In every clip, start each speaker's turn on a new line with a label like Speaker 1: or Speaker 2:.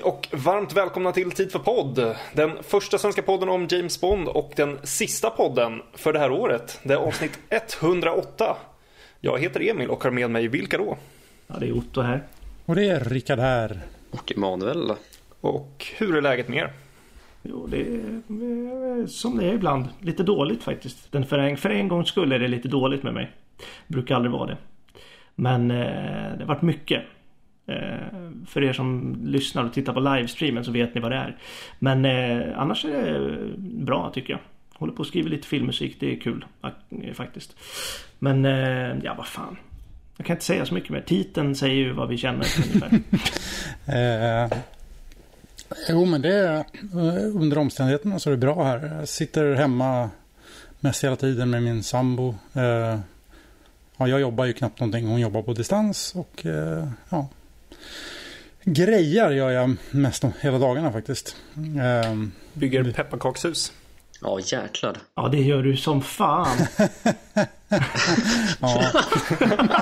Speaker 1: Hej och varmt välkomna till Tid för podd. Den första svenska podden om James Bond och den sista podden för det här året. Det är avsnitt 108. Jag heter Emil och har med mig vilka då?
Speaker 2: Ja, det är Otto här.
Speaker 3: Och det är Rickard här.
Speaker 4: Och Emanuel.
Speaker 1: Och hur är läget med er?
Speaker 2: Jo, det är eh, som det är ibland. Lite dåligt faktiskt. Den för, en, för en gångs skull är det lite dåligt med mig. Brukar aldrig vara det. Men eh, det har varit mycket. Eh, för er som lyssnar och tittar på livestreamen så vet ni vad det är. Men eh, annars är det bra tycker jag. Håller på att skriva lite filmmusik. Det är kul faktiskt. Men eh, ja, vad fan. Jag kan inte säga så mycket mer. Titeln säger ju vad vi känner ungefär.
Speaker 3: Eh, jo, men det är under omständigheterna så är det bra här. Jag sitter hemma mest hela tiden med min sambo. Eh, ja, jag jobbar ju knappt någonting. Hon jobbar på distans och eh, ja. Grejer gör jag mest om hela dagarna faktiskt. Eh,
Speaker 1: Bygger pepparkakshus.
Speaker 4: Ja, jäklar.
Speaker 2: Ja, det gör du som fan.
Speaker 3: ja.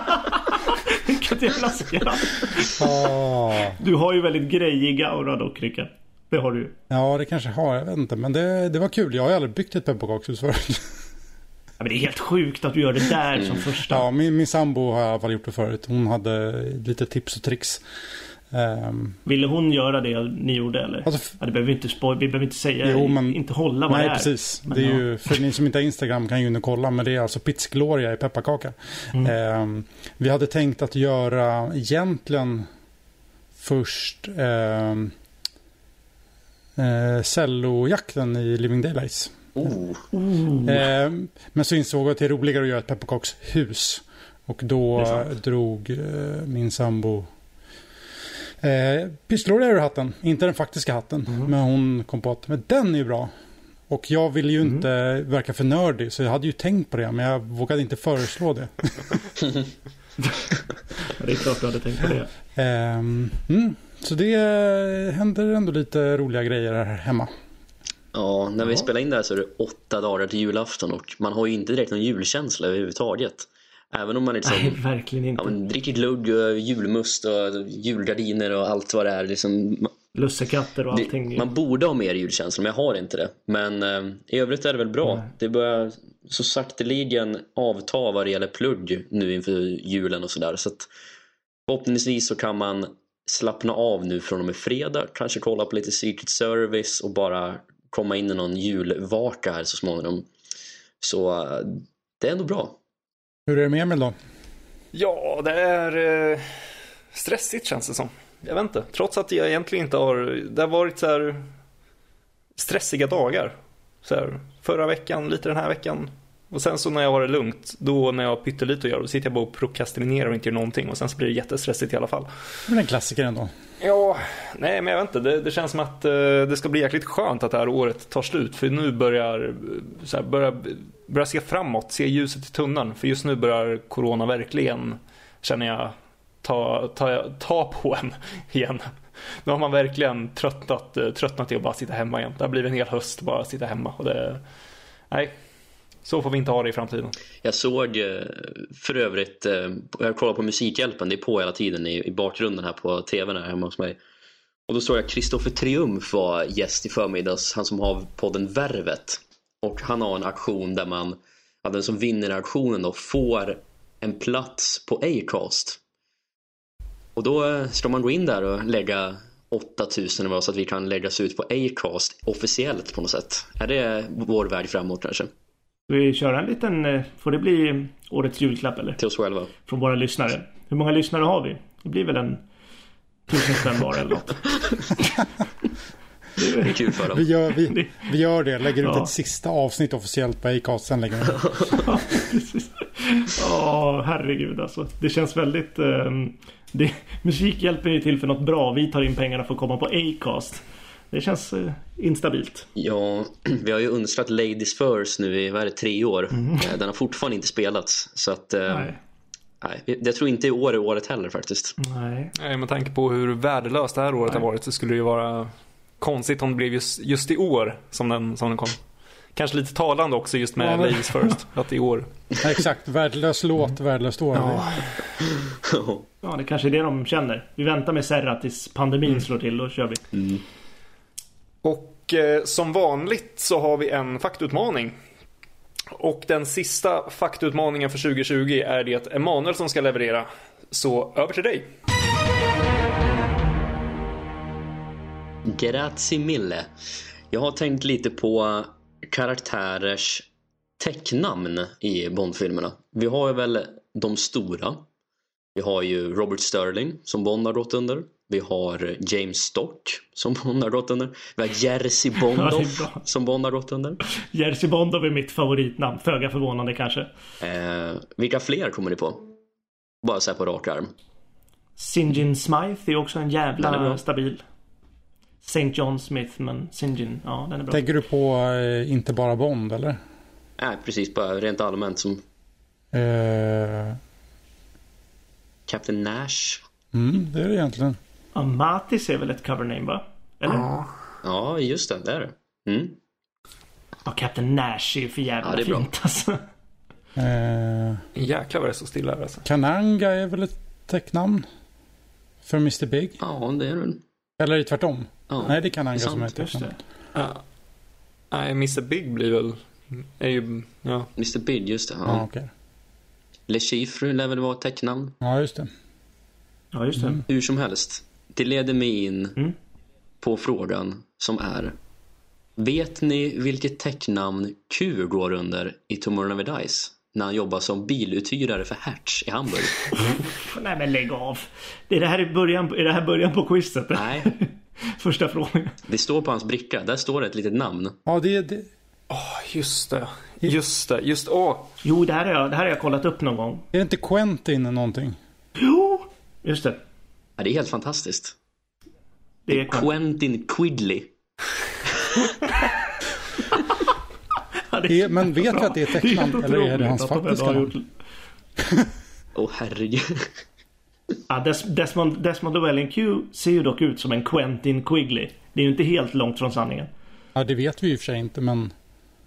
Speaker 2: Vilket jävla skratt.
Speaker 3: Ah.
Speaker 2: Du har ju väldigt grejig aura dock, Rickard. Det har du ju.
Speaker 3: Ja, det kanske har. Jag vet inte. Men det, det var kul. Jag har ju aldrig byggt ett pepparkakshus förut.
Speaker 2: Ja, men det är helt sjukt att du gör det där som första.
Speaker 3: Ja, min, min sambo har i alla fall gjort det förut. Hon hade lite tips och tricks. Um,
Speaker 2: Ville hon göra det ni gjorde eller?
Speaker 3: Alltså,
Speaker 2: ja, det behöver vi inte spoil, vi behöver inte säga,
Speaker 3: Jo, men-
Speaker 2: inte hålla vad
Speaker 3: nej,
Speaker 2: det är.
Speaker 3: precis.
Speaker 2: Men
Speaker 3: det är
Speaker 2: ja.
Speaker 3: ju, för ni som inte har Instagram kan ju nu kolla. Men det är alltså Pizz Gloria i pepparkaka.
Speaker 2: Mm.
Speaker 3: Ehm, vi hade tänkt att göra egentligen först um, uh, cellojakten i Living Daylights.
Speaker 4: Oh,
Speaker 2: Oh.
Speaker 3: Ehm, men så insåg jag att det är roligare att göra ett pepparkakshus. Och då drog eh, min sambo eh, Pissgloria ur hatten. Inte den faktiska hatten.
Speaker 2: Mm.
Speaker 3: Men hon kom på att men den är ju bra. Och jag ville ju
Speaker 2: Mm.
Speaker 3: inte verka för nördig. Så jag hade ju tänkt på det. Men jag vågade inte föreslå det.
Speaker 2: Det är klart du hade tänkt på det.
Speaker 3: Ehm, mm, så det eh, händer ändå lite roliga grejer här hemma.
Speaker 4: Ja, när vi
Speaker 2: Ja.
Speaker 4: spelar in det här så är det åtta dagar till julafton och man har ju inte direkt någon julkänsla överhuvudtaget. Även om man liksom
Speaker 2: Nej, verkligen
Speaker 4: ja,
Speaker 2: inte.
Speaker 4: men dricker glugg och julmust och julgardiner och allt vad det är. Liksom,
Speaker 2: Lussekatter och allting.
Speaker 4: det, man borde ha mer julkänsla men jag har inte det. Men eh, i övrigt är det väl bra.
Speaker 2: Nej.
Speaker 4: Det börjar så sakteligen avta vad det gäller plugg nu inför julen och sådär. Så att förhoppningsvis så kan man slappna av nu från och med fredag. Kanske kolla på lite Secret Service och bara komma in i någon julvaka här så småningom. Så eh, det är ändå bra.
Speaker 3: Hur är det med Emil då?
Speaker 1: Ja, det är eh, stressigt känns det som. Jag vet inte. Trots att jag egentligen inte har... Det har varit så här stressiga dagar. Så här, förra veckan, lite den här veckan. Och sen så när jag har det lugnt, då när jag har pyttelite att göra, då sitter jag bara och prokrastinerar och inte gör någonting. Och sen så blir det jättestressigt i alla fall.
Speaker 3: Det är en klassiker ändå.
Speaker 1: Ja, nej men jag vet inte. Det, det känns som att eh, det ska bli jäkligt skönt att det här året tar slut. För nu börjar, så här, börjar, börjar se framåt, se ljuset i tunneln. För just nu börjar corona verkligen, känner jag, ta, ta, ta på en igen. Nu har man verkligen tröttnat, eh, tröttnat i att bara sitta hemma igen. Det har blivit en hel höst bara att sitta hemma. Och det, nej, så får vi inte ha det i framtiden.
Speaker 4: Jag såg eh, för övrigt, eh, jag kollar på Musikhjälpen, det är på hela tiden i, bakgrunden här på tvn här hemma hos mig. Och då såg jag Kristoffer Triumf var gäst i förmiddags, han som har podden Värvet. Och han har en aktion där man, ja, den som vinner auktionen då får en plats på Acast. Och då eh, ska man gå in där och lägga 8000 eller vad så att vi kan läggas ut på Acast officiellt på något sätt. Är det vår väg framåt kanske?
Speaker 2: Ska vi köra en liten... eh, Får det bli årets julklapp eller?
Speaker 4: Till oss själva?
Speaker 2: Från våra lyssnare. Hur många lyssnare har vi? Det blir väl en tusen spänn var eller något.
Speaker 4: Det är kul för dem.
Speaker 3: Vi gör, vi, vi gör det. Lägger ut
Speaker 2: Ja.
Speaker 3: ett sista avsnitt officiellt på Acast. Sen lägger vi
Speaker 2: Ja, precis. Ja, herregud alltså. Det känns väldigt... ehm, det, Musikhjälpen är ju till för något bra. Vi tar in pengarna för att komma på Acast. Det känns eh, instabilt.
Speaker 4: Ja, vi har ju undrat Ladies First nu i vad det, tre år. Eh, Den har fortfarande inte spelats. Så att, eh,
Speaker 2: Nej.
Speaker 4: nej. jag tror inte i år är året heller faktiskt.
Speaker 2: Nej.
Speaker 1: Nej, med tanke på hur värdelöst det här året
Speaker 2: Nej.
Speaker 1: har varit så skulle det ju vara konstigt om det blev just, just i år som den, som den kom. Kanske lite talande också just med
Speaker 3: Ja,
Speaker 1: Ladies First. Att i år.
Speaker 3: Ja, exakt, värdelös låt, värdelöst år.
Speaker 2: Ja, det kanske är det de känner. Vi väntar med Serra tills pandemin slår till, då kör vi.
Speaker 1: Och eh, som vanligt så har vi en faktutmaning. Och den sista faktutmaningen för 2020 är det Emanuel som ska leverera. Så över till dig.
Speaker 4: Grazie mille. Jag har tänkt lite på karaktärers tecknamn i Bondfilmerna. Vi har ju väl de stora. Vi har ju Robert Sterling som Bond har gått under. Vi har James Stock som Bond har gått under. Vi har Jerzy
Speaker 2: Ja,
Speaker 4: Bondoff
Speaker 2: det är bra.
Speaker 4: som Bond har gått under.
Speaker 2: Jerzy Bondov är mitt favoritnamn. Föga förvånande kanske.
Speaker 4: Eh, vilka fler kommer ni på? Bara så här på rak arm.
Speaker 2: Sinjin Smythe är också en jävla stabil. St. John Smith, men Sinjin, ja den är bra.
Speaker 3: Tänker du på eh, inte bara Bond eller?
Speaker 4: Nej, precis. Bara rent allmänt som
Speaker 3: Eh,
Speaker 4: Captain Nash.
Speaker 3: mm, det är det egentligen.
Speaker 2: Ja, Matis är väl ett cover name va? Eller? Ja,
Speaker 4: Ja, just det. Det är det. Mm.
Speaker 2: Captain Nash är ju för jävla
Speaker 4: Ja, det är bra.
Speaker 2: fint alltså.
Speaker 3: Eh,
Speaker 1: Jäklar vad det är så stilla här alltså.
Speaker 3: Kananga är väl ett täcknamn? För Mr Big?
Speaker 4: Ja, det är det.
Speaker 3: Eller är det tvärtom?
Speaker 4: Ja,
Speaker 3: Nej, det är Kananga
Speaker 4: det är
Speaker 3: som är ett
Speaker 2: det.
Speaker 1: Ja. Nej, Mr Big blir väl... Är ju... Ja.
Speaker 4: Mr Big, just det.
Speaker 3: Ja,
Speaker 4: Ja.
Speaker 3: okej.
Speaker 4: Le Chiffre lär väl vara ett tecknamn.
Speaker 3: Ja, just det.
Speaker 2: Ja, just det.
Speaker 4: Hur som helst. Det leder mig in
Speaker 2: Mm.
Speaker 4: på frågan som är. Vet ni vilket tecknamn Q går under i Tomorrow Never Dies? När han jobbar som biluthyrare för Hertz i Hamburg.
Speaker 2: Nej men lägg av. Är det här, i början, är det här början på quizet?
Speaker 4: Nej,
Speaker 2: Första frågan.
Speaker 4: det står på hans bricka. Där står det ett litet namn.
Speaker 3: Ja, det, det,
Speaker 1: Just det. Just det. Just... Åh!
Speaker 2: Jo, det här, har jag, det här har jag kollat upp någon gång.
Speaker 3: är det inte Quentin någonting?
Speaker 2: Jo! Just det.
Speaker 4: Ja, det är helt fantastiskt.
Speaker 2: Det är
Speaker 4: Quentin Quidley.
Speaker 2: Ja, det
Speaker 3: är, men vet vi att det är
Speaker 2: helt
Speaker 3: tecknamn eller är det hans faktiska namn?
Speaker 2: gjort-
Speaker 4: Åh herregud.
Speaker 2: Ja, Des, Desmond, Desmond Llewellyn Q ser ju dock ut som en Quentin Quigley. Det är ju inte helt långt från sanningen.
Speaker 3: Ja, det vet vi ju för sig inte, men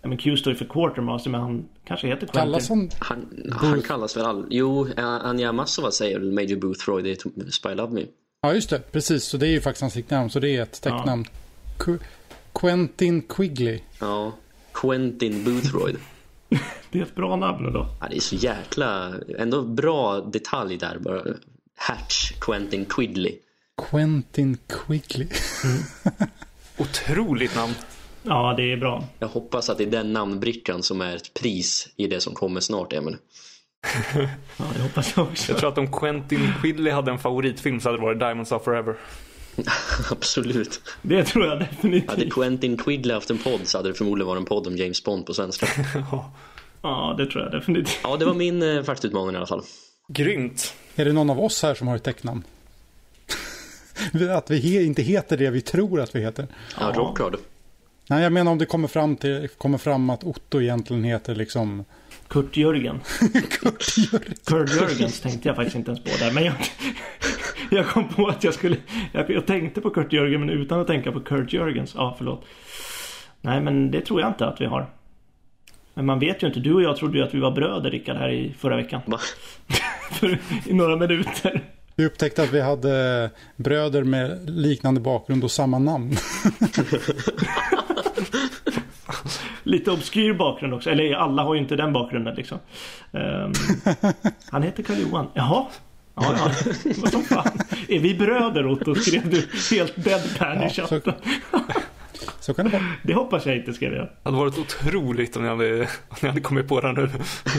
Speaker 2: Ja, men Q står ju för Quartermaster, men han kanske heter Quentin.
Speaker 3: kallas han...
Speaker 4: Han, han kallas väl all... Jo, Anja Massova säger Major Boothroyd i Spy Love Me.
Speaker 3: Ja, just det. Precis, så det är ju faktiskt hans nicknamn. Så det är ett tecknamn. Qu- Quentin Quigley.
Speaker 4: Ja, Quentin Boothroyd.
Speaker 2: Det är ett bra namn ändå.
Speaker 4: Ja, det är så jäkla... Ändå bra detalj där bara. Hatch, Quentin Quidley.
Speaker 3: Quentin Quigley.
Speaker 1: Otroligt namn.
Speaker 2: Ja, det är bra.
Speaker 4: Jag hoppas att det är den namnbrickan som är ett pris i det som kommer snart, Emil.
Speaker 2: Ja, det hoppas jag också.
Speaker 1: Jag tror att om Quentin Quidley hade en favoritfilm så hade det varit Diamonds Are Forever.
Speaker 4: Absolut.
Speaker 2: Det tror jag definitivt.
Speaker 4: Hade Quentin Quidley haft en podd så hade det förmodligen varit en podd om James Bond på svenska.
Speaker 2: Ja, det tror jag definitivt.
Speaker 4: Ja, det var min eh, faktutmaning i alla fall.
Speaker 1: Grymt.
Speaker 3: Är det någon av oss här som har ett tecknamn? att vi he- inte heter det vi tror att vi heter.
Speaker 4: Ja, Rockrad.
Speaker 3: Nej, jag menar om det kommer fram, till, kommer fram att Otto egentligen heter liksom...
Speaker 2: Kurt Jörgen. Kurt Jörgens tänkte jag faktiskt inte ens på där. Men jag, jag kom på att jag skulle... Jag, jag tänkte på Kurt Jörgen men utan att tänka på Kurt Jörgens. Ja, förlåt. Nej, men det tror jag inte att vi har. Men man vet ju inte. Du och jag trodde ju att vi var bröder, Rickard, här i förra veckan.
Speaker 4: Va?
Speaker 2: För, I några minuter.
Speaker 3: Vi upptäckte att vi hade bröder med liknande bakgrund och samma namn.
Speaker 2: Lite obskyr bakgrund också. Eller alla har ju inte den bakgrunden liksom. Ehm, han heter Karl-Johan. Jaha. Ja, ja. Vad som fan. Är vi bröder Otto? Skrev du helt deadpan
Speaker 3: Ja,
Speaker 2: i
Speaker 3: så-
Speaker 2: chatten.
Speaker 3: Så kan det vara.
Speaker 2: Det hoppas jag inte skrev jag.
Speaker 1: Det hade varit otroligt om ni hade, om ni hade kommit på det nu.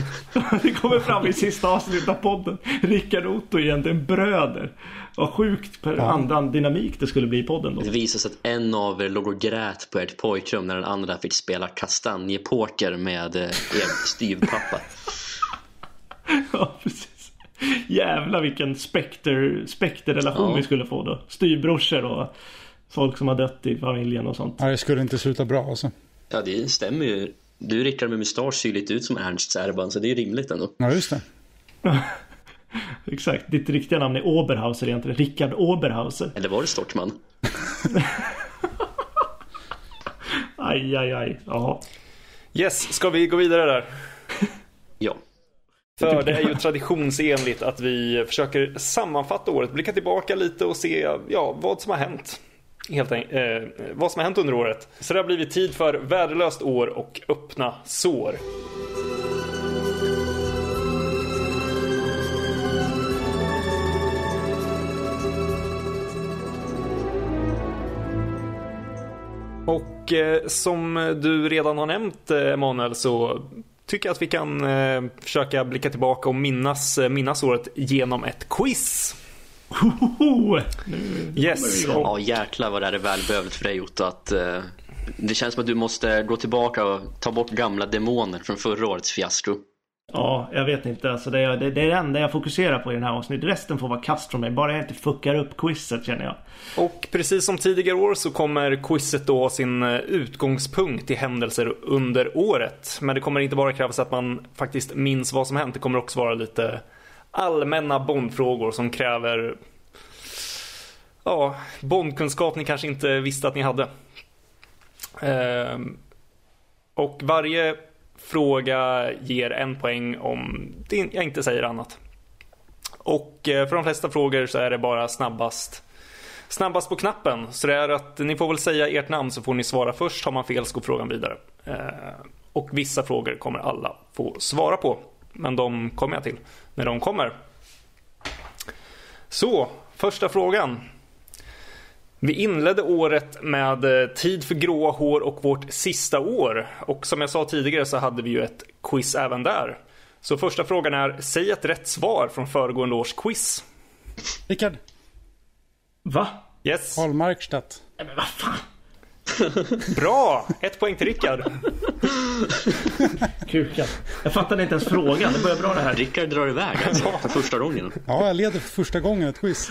Speaker 2: Det kommer fram i sista avsnittet av podden. Rickard och Otto är egentligen bröder. Vad sjukt per
Speaker 3: Ja.
Speaker 2: annan dynamik det skulle bli i podden då.
Speaker 4: Det visade sig att en av er låg och grät på ert pojkrum när den andra fick spela kastanjepoker med eh, er styvpappa.
Speaker 2: Ja, precis. Jävlar vilken spekter, spekterrelation
Speaker 4: Ja.
Speaker 2: vi skulle få då. Styvbrorsor och folk som har dött i familjen och sånt.
Speaker 3: Ja, det skulle inte sluta bra alltså.
Speaker 4: Ja, det stämmer ju. Du Rickard med mustasch ser ju lite ut som Ernst Serban, så det är ju rimligt ändå.
Speaker 3: Ja, just det.
Speaker 2: Exakt. Ditt riktiga namn är Oberhauser egentligen. Rickard Oberhauser.
Speaker 4: Eller var det Stortman?
Speaker 2: Aj, aj, aj. Ja.
Speaker 1: Yes, ska vi gå vidare där?
Speaker 4: Ja.
Speaker 1: För det är ju traditionsenligt att vi försöker sammanfatta året, blicka tillbaka lite och se ja, vad som har hänt. Helt enkelt, eh, vad som har hänt under året. Så det har blivit tid för värdelöst år och öppna sår. Och eh, som du redan har nämnt eh, Emanuel så tycker jag att vi kan eh, försöka blicka tillbaka och minnas, eh, minnas året genom ett quiz.
Speaker 2: Hohoho!
Speaker 1: Yes. Och,
Speaker 4: Ja jäklar vad det här är välbehövligt för dig Otto att eh, Det känns som att du måste gå tillbaka och ta bort gamla demoner från förra årets fiasko.
Speaker 2: Ja, jag vet inte. Alltså det, är, det, det är det enda jag fokuserar på i den här avsnittet. Resten får vara kast från mig. Bara jag inte fuckar upp quizet känner jag.
Speaker 1: och precis som tidigare år så kommer quizet då ha sin eh, utgångspunkt i händelser under året. Men det kommer inte bara krävas att man faktiskt minns vad som hänt. Det kommer också vara lite allmänna Bondfrågor som kräver ja, Bondkunskap ni kanske inte visste att ni hade. Ehm, och varje fråga ger en poäng om jag inte säger annat. Och eh, för de flesta frågor så är det bara snabbast snabbast på knappen. Så det är att ni får väl säga ert namn så får ni svara först. Har man fel så går frågan vidare. Eh, och vissa frågor kommer alla få svara på. Men de kommer jag till när de kommer. Så, första frågan. Vi inledde året med eh, Tid för gråa hår och vårt sista år. Och som jag sa tidigare så hade vi ju ett quiz även där. Så första frågan är, säg ett rätt svar från föregående års quiz.
Speaker 3: Rickard,
Speaker 2: Va?
Speaker 1: Yes,
Speaker 3: Karl Markstadt.
Speaker 2: Nej men vad fan.
Speaker 1: bra! Ett poäng till Rickard.
Speaker 2: Kuken. Jag fattade inte ens frågan. Det börjar bra det här.
Speaker 4: Rickard drar iväg alltså, för första gången.
Speaker 3: Ja, jag leder för första gången ett quiz.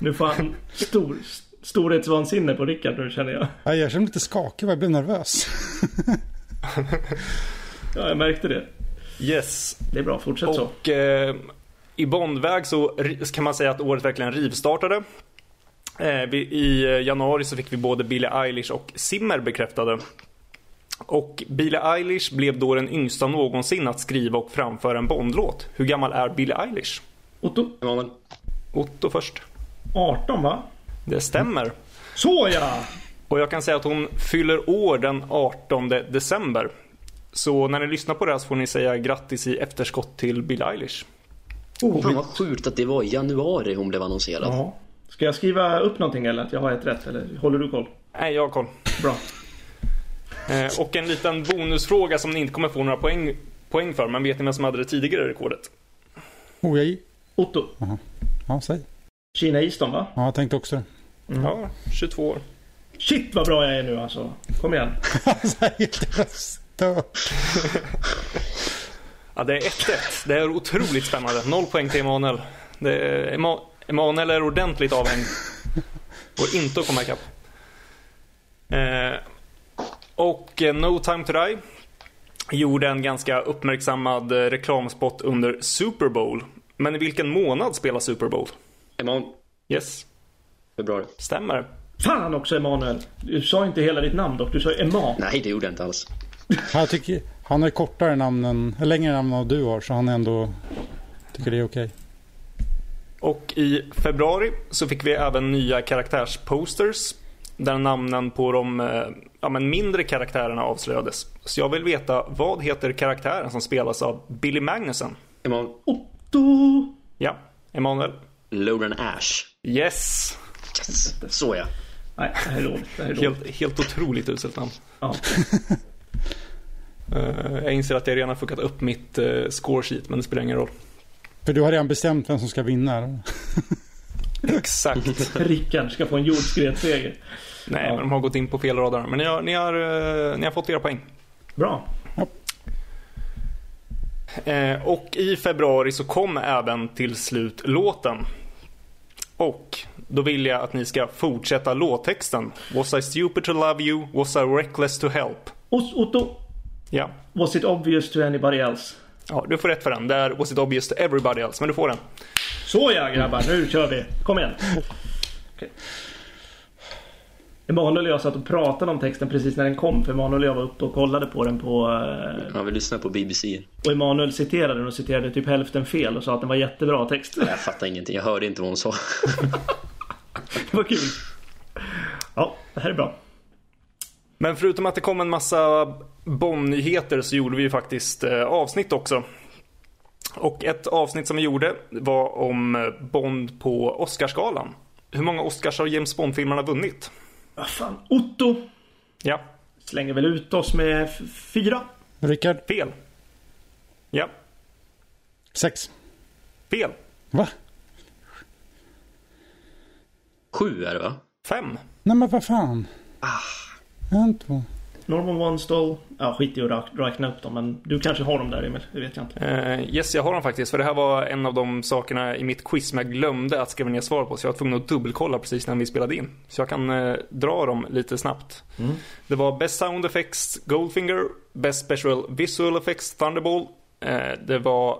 Speaker 2: Nu får han stor, storhetsvansinne på Rickard nu känner jag.
Speaker 3: Ja, Jag känner mig lite skakig jag blev nervös.
Speaker 2: Ja, jag märkte det.
Speaker 1: Yes.
Speaker 2: Det är bra. Fortsätt så.
Speaker 1: Och eh, i Bondväg så kan man säga att året verkligen rivstartade. Eh, vi, I januari så fick vi både Billie Eilish och Zimmer bekräftade. Och Billie Eilish blev då den yngsta någonsin att skriva och framföra en Bondlåt. Hur gammal är Billie Eilish?
Speaker 2: Otto.
Speaker 1: Otto först.
Speaker 2: 18 va?
Speaker 1: Det stämmer.
Speaker 2: Så ja!
Speaker 1: Och jag kan säga att hon fyller år den 18 december. Så när ni lyssnar på det här så får ni säga grattis i efterskott till Billie Eilish.
Speaker 2: Oh,
Speaker 4: Fan vad sjukt att det var i januari hon blev annonserad.
Speaker 2: Jaha. Ska jag skriva upp någonting eller att jag har ett rätt? Eller håller du koll?
Speaker 1: Nej, jag har koll.
Speaker 2: Bra.
Speaker 1: Eh, och en liten bonusfråga som ni inte kommer få några poäng, poäng för. Men vet ni vem som hade det tidigare rekordet?
Speaker 3: Jag...
Speaker 2: Otto.
Speaker 3: Ja, säg.
Speaker 2: Kina Easton va?
Speaker 3: Ja, jag tänkte också det.
Speaker 1: Ja, 22 år.
Speaker 2: Shit vad bra jag är nu alltså. Kom igen.
Speaker 1: Ja, det är 1-1. Det är otroligt spännande. Noll poäng till Emanuel. Det är, Ema, Emanuel är ordentligt avhängd. Och inte att komma ikapp. Eh, och eh, No Time To Die gjorde en ganska uppmärksammad eh, reklamspot under Super Bowl. Men i vilken månad spelar Super Bowl?
Speaker 4: Emanuel.
Speaker 1: Yes,
Speaker 4: Februari.
Speaker 1: stämmer.
Speaker 2: Fan också Emanuel. Du sa inte hela ditt namn dock. Du sa Emma.
Speaker 4: Nej, det gjorde jag inte alls.
Speaker 3: Jag tycker, han har kortare namn än, längre namn än du har så han ändå tycker det är okej.
Speaker 1: Och i februari så fick vi även nya karaktärsposters där namnen på de eh, ja, men mindre karaktärerna avslöjades. Så jag vill veta, vad heter karaktären som spelas av Billy Magnussen?
Speaker 4: Emanuel.
Speaker 2: Otto.
Speaker 1: Ja, Emanuel?
Speaker 4: Loran Ash.
Speaker 1: Yes!
Speaker 4: Yes. Så ja.
Speaker 2: Nej, det här är dåligt. Det här är dåligt.
Speaker 1: Helt, helt otroligt uselt namn.
Speaker 2: Ja.
Speaker 1: Eh, jag inser att jag redan har fuckat upp mitt uh, score sheet, men det spelar ingen roll.
Speaker 3: För du har redan bestämt vem som ska vinna.
Speaker 1: Exakt.
Speaker 2: Rickard ska få en jordskredsseger.
Speaker 1: Nej,
Speaker 2: Ja.
Speaker 1: men de har gått in på fel radar. Men ni har, ni har, eh, ni har fått era poäng.
Speaker 2: Bra.
Speaker 1: Eh, och i februari så kom även till slut låten. Och då vill jag att ni ska fortsätta låttexten. Was I stupid to love you? Was I reckless to help?
Speaker 2: Otto.
Speaker 1: Ja.
Speaker 2: Was it obvious to anybody else?
Speaker 1: ja, du får rätt för den. Där was it obvious to everybody else, men du får den.
Speaker 2: Så ja grabbar, nu kör vi. Kom igen. Okej. Emanuel och jag satt och pratade om texten precis när den kom. För Emanuel och jag var uppe och kollade på den på... eh,
Speaker 4: Ja, vi lyssnar på BBC.
Speaker 2: Och Emanuel citerade den och citerade typ hälften fel och sa att den var jättebra text.
Speaker 4: Jag fattar ingenting. Jag hörde inte vad hon sa.
Speaker 2: Det var kul. Ja, det här är bra.
Speaker 1: Men förutom att det kom en massa Bond-nyheter så gjorde vi ju faktiskt eh, avsnitt också. Och ett avsnitt som vi gjorde var om eh, Bond på Oscarsgalan. Hur många Oscars har James Bond-filmerna vunnit?
Speaker 2: Vad fan. Otto
Speaker 1: Ja,
Speaker 2: slänger väl ut oss med fyra.
Speaker 3: Rickard,
Speaker 1: fel. Ja,
Speaker 3: sex.
Speaker 1: fel.
Speaker 3: Va?
Speaker 4: Sju är det va?
Speaker 1: Fem.
Speaker 3: Nej men vad fan. En, två.
Speaker 2: Norman Wanstall. Ja, skit i att räkna upp dem. Men du kanske har dem där Emil. Det vet jag inte.
Speaker 1: Eh, yes, jag har dem faktiskt. För det här var en av de sakerna i mitt quiz som jag glömde att skriva ner svar på. Så jag var tvungen att dubbelkolla precis när vi spelade in. Så jag kan eh, dra dem lite snabbt. Det var Best Sound Effects Goldfinger, Best Special Visual Effects Thunderball. Eh, det var,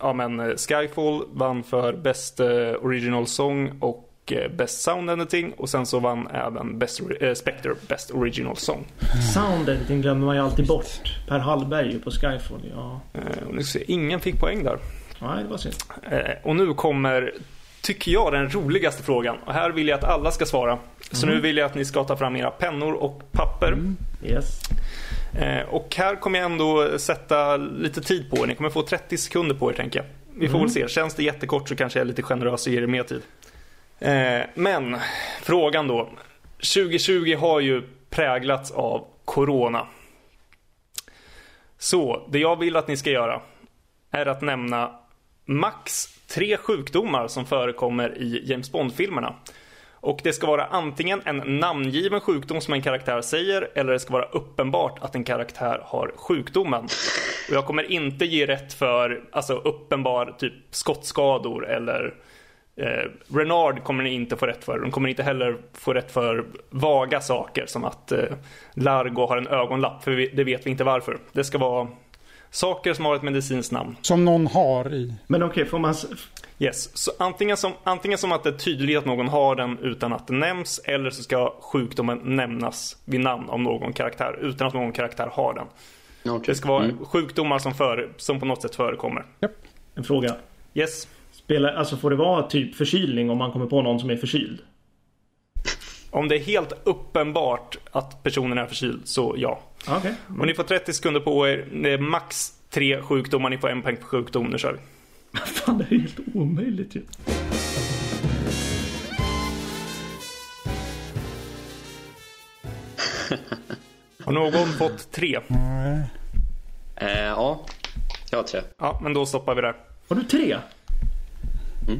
Speaker 1: ja men Skyfall vann för Best Original Song och eh, Best Sound Editing. Och sen så vann även Best, eh, Spectre Best Original Song.
Speaker 2: Sound editing glömmer man ju alltid bort. Per Hallberg på Skyfall. Ja.
Speaker 1: Eh, och nu ska jag se, ingen fick poäng där.
Speaker 2: Nej, det var synd.
Speaker 1: Eh, och nu kommer, tycker jag, den roligaste frågan. Och här vill jag att alla ska svara. Så nu vill jag att ni ska ta fram era pennor och papper.
Speaker 2: Yes.
Speaker 1: Eh, och här kommer jag ändå sätta lite tid på er. Ni kommer få 30 sekunder på er, tänker jag. Vi får väl se. Känns det jättekort så kanske jag är lite generös och ger er mer tid. Eh, men, frågan då. 2020 har ju präglats av Corona. Så, det jag vill att ni ska göra är att nämna max tre sjukdomar som förekommer i James Bond-filmerna. Och det ska vara antingen en namngiven sjukdom som en karaktär säger eller det ska vara uppenbart att en karaktär har sjukdomen. Och jag kommer inte ge rätt för alltså uppenbar typ skottskador eller eh, Renard kommer ni inte få rätt för. De kommer inte heller få rätt för vaga saker som att eh, Largo har en ögonlapp, för vi, det vet vi inte varför. Det ska vara saker som har ett medicinskt namn.
Speaker 3: Som någon har i.
Speaker 2: Men okej, får man...
Speaker 1: Yes, så antingen som, antingen som att det är tydligt att någon har den utan att det nämns eller så ska sjukdomen nämnas vid namn om någon karaktär utan att någon karaktär har den.
Speaker 4: Okej.
Speaker 1: Det ska vara
Speaker 4: Mm.
Speaker 1: sjukdomar som, för, som på något sätt förekommer.
Speaker 2: En fråga.
Speaker 1: Yes,
Speaker 2: Spelar, alltså får det vara typ förkylning om man kommer på någon som är förkyld?
Speaker 1: om det är helt uppenbart att personen är förkyld så ja.
Speaker 2: Okej.
Speaker 1: Och ni får 30 sekunder på er. Det är max tre sjukdomar. Ni får en poäng per sjukdom. Nu kör vi.
Speaker 2: Fan, det är helt omöjligt ju.
Speaker 1: Har någon fått tre?
Speaker 3: Nej.
Speaker 4: Eh, ja, jag har tre.
Speaker 1: Ja, men då stoppar vi där.
Speaker 2: Har du tre?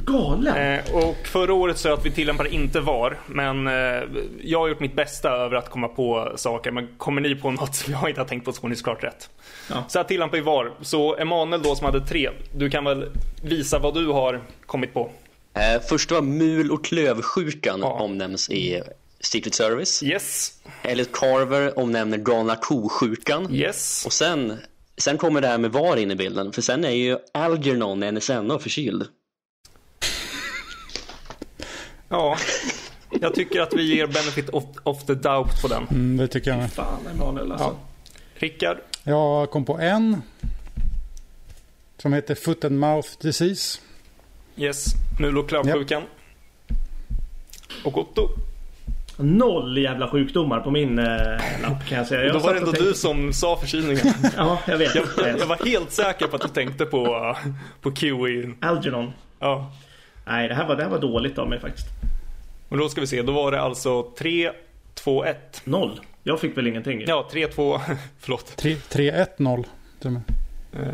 Speaker 2: Galen!
Speaker 1: Eh, och förra året sa jag att vi tillämpar inte VAR, men eh, jag har gjort mitt bästa över att komma på saker. Men kommer ni på något som jag inte har tänkt på så får ni såklart rätt.
Speaker 2: Ja.
Speaker 1: Så jag tillämpar ju VAR. Så Emanuel då som hade tre, du kan väl visa vad du har kommit på?
Speaker 4: Eh, först var mul och klövsjukan
Speaker 1: Ja.
Speaker 4: omnämns i Secret Service.
Speaker 1: Yes,
Speaker 4: Elliot Carver omnämner galna ko-sjukan.
Speaker 1: yes.
Speaker 4: Och sen, sen kommer det här med VAR in i bilden. För sen är ju Algernon NSNO förkyld.
Speaker 1: Ja, jag tycker att vi ger benefit of, of the doubt på den.
Speaker 3: Mm, det tycker jag med.
Speaker 2: Fan Emanuel alltså.
Speaker 1: Rickard,
Speaker 3: Jag kom på en. Som heter Foot and Mouth Disease.
Speaker 1: yes. Mul och klövsjukan. Och Otto.
Speaker 2: Noll jävla sjukdomar på min eh, lapp kan jag säga. Jag
Speaker 1: Då var det ändå
Speaker 2: och
Speaker 1: du
Speaker 2: tänkte-
Speaker 1: som sa förkylningen.
Speaker 2: Ja, jag vet.
Speaker 1: Jag, jag var helt säker på att du tänkte på, på Kiwi.
Speaker 2: Algernon.
Speaker 1: Ja.
Speaker 2: Nej, det här var, det här var dåligt av mig faktiskt.
Speaker 1: Men då ska vi se, då var det alltså 3, 2, 1.
Speaker 2: Noll. Jag fick väl ingenting?
Speaker 1: Ja, 3, 2, förlåt.
Speaker 3: 3-1-0. till och med.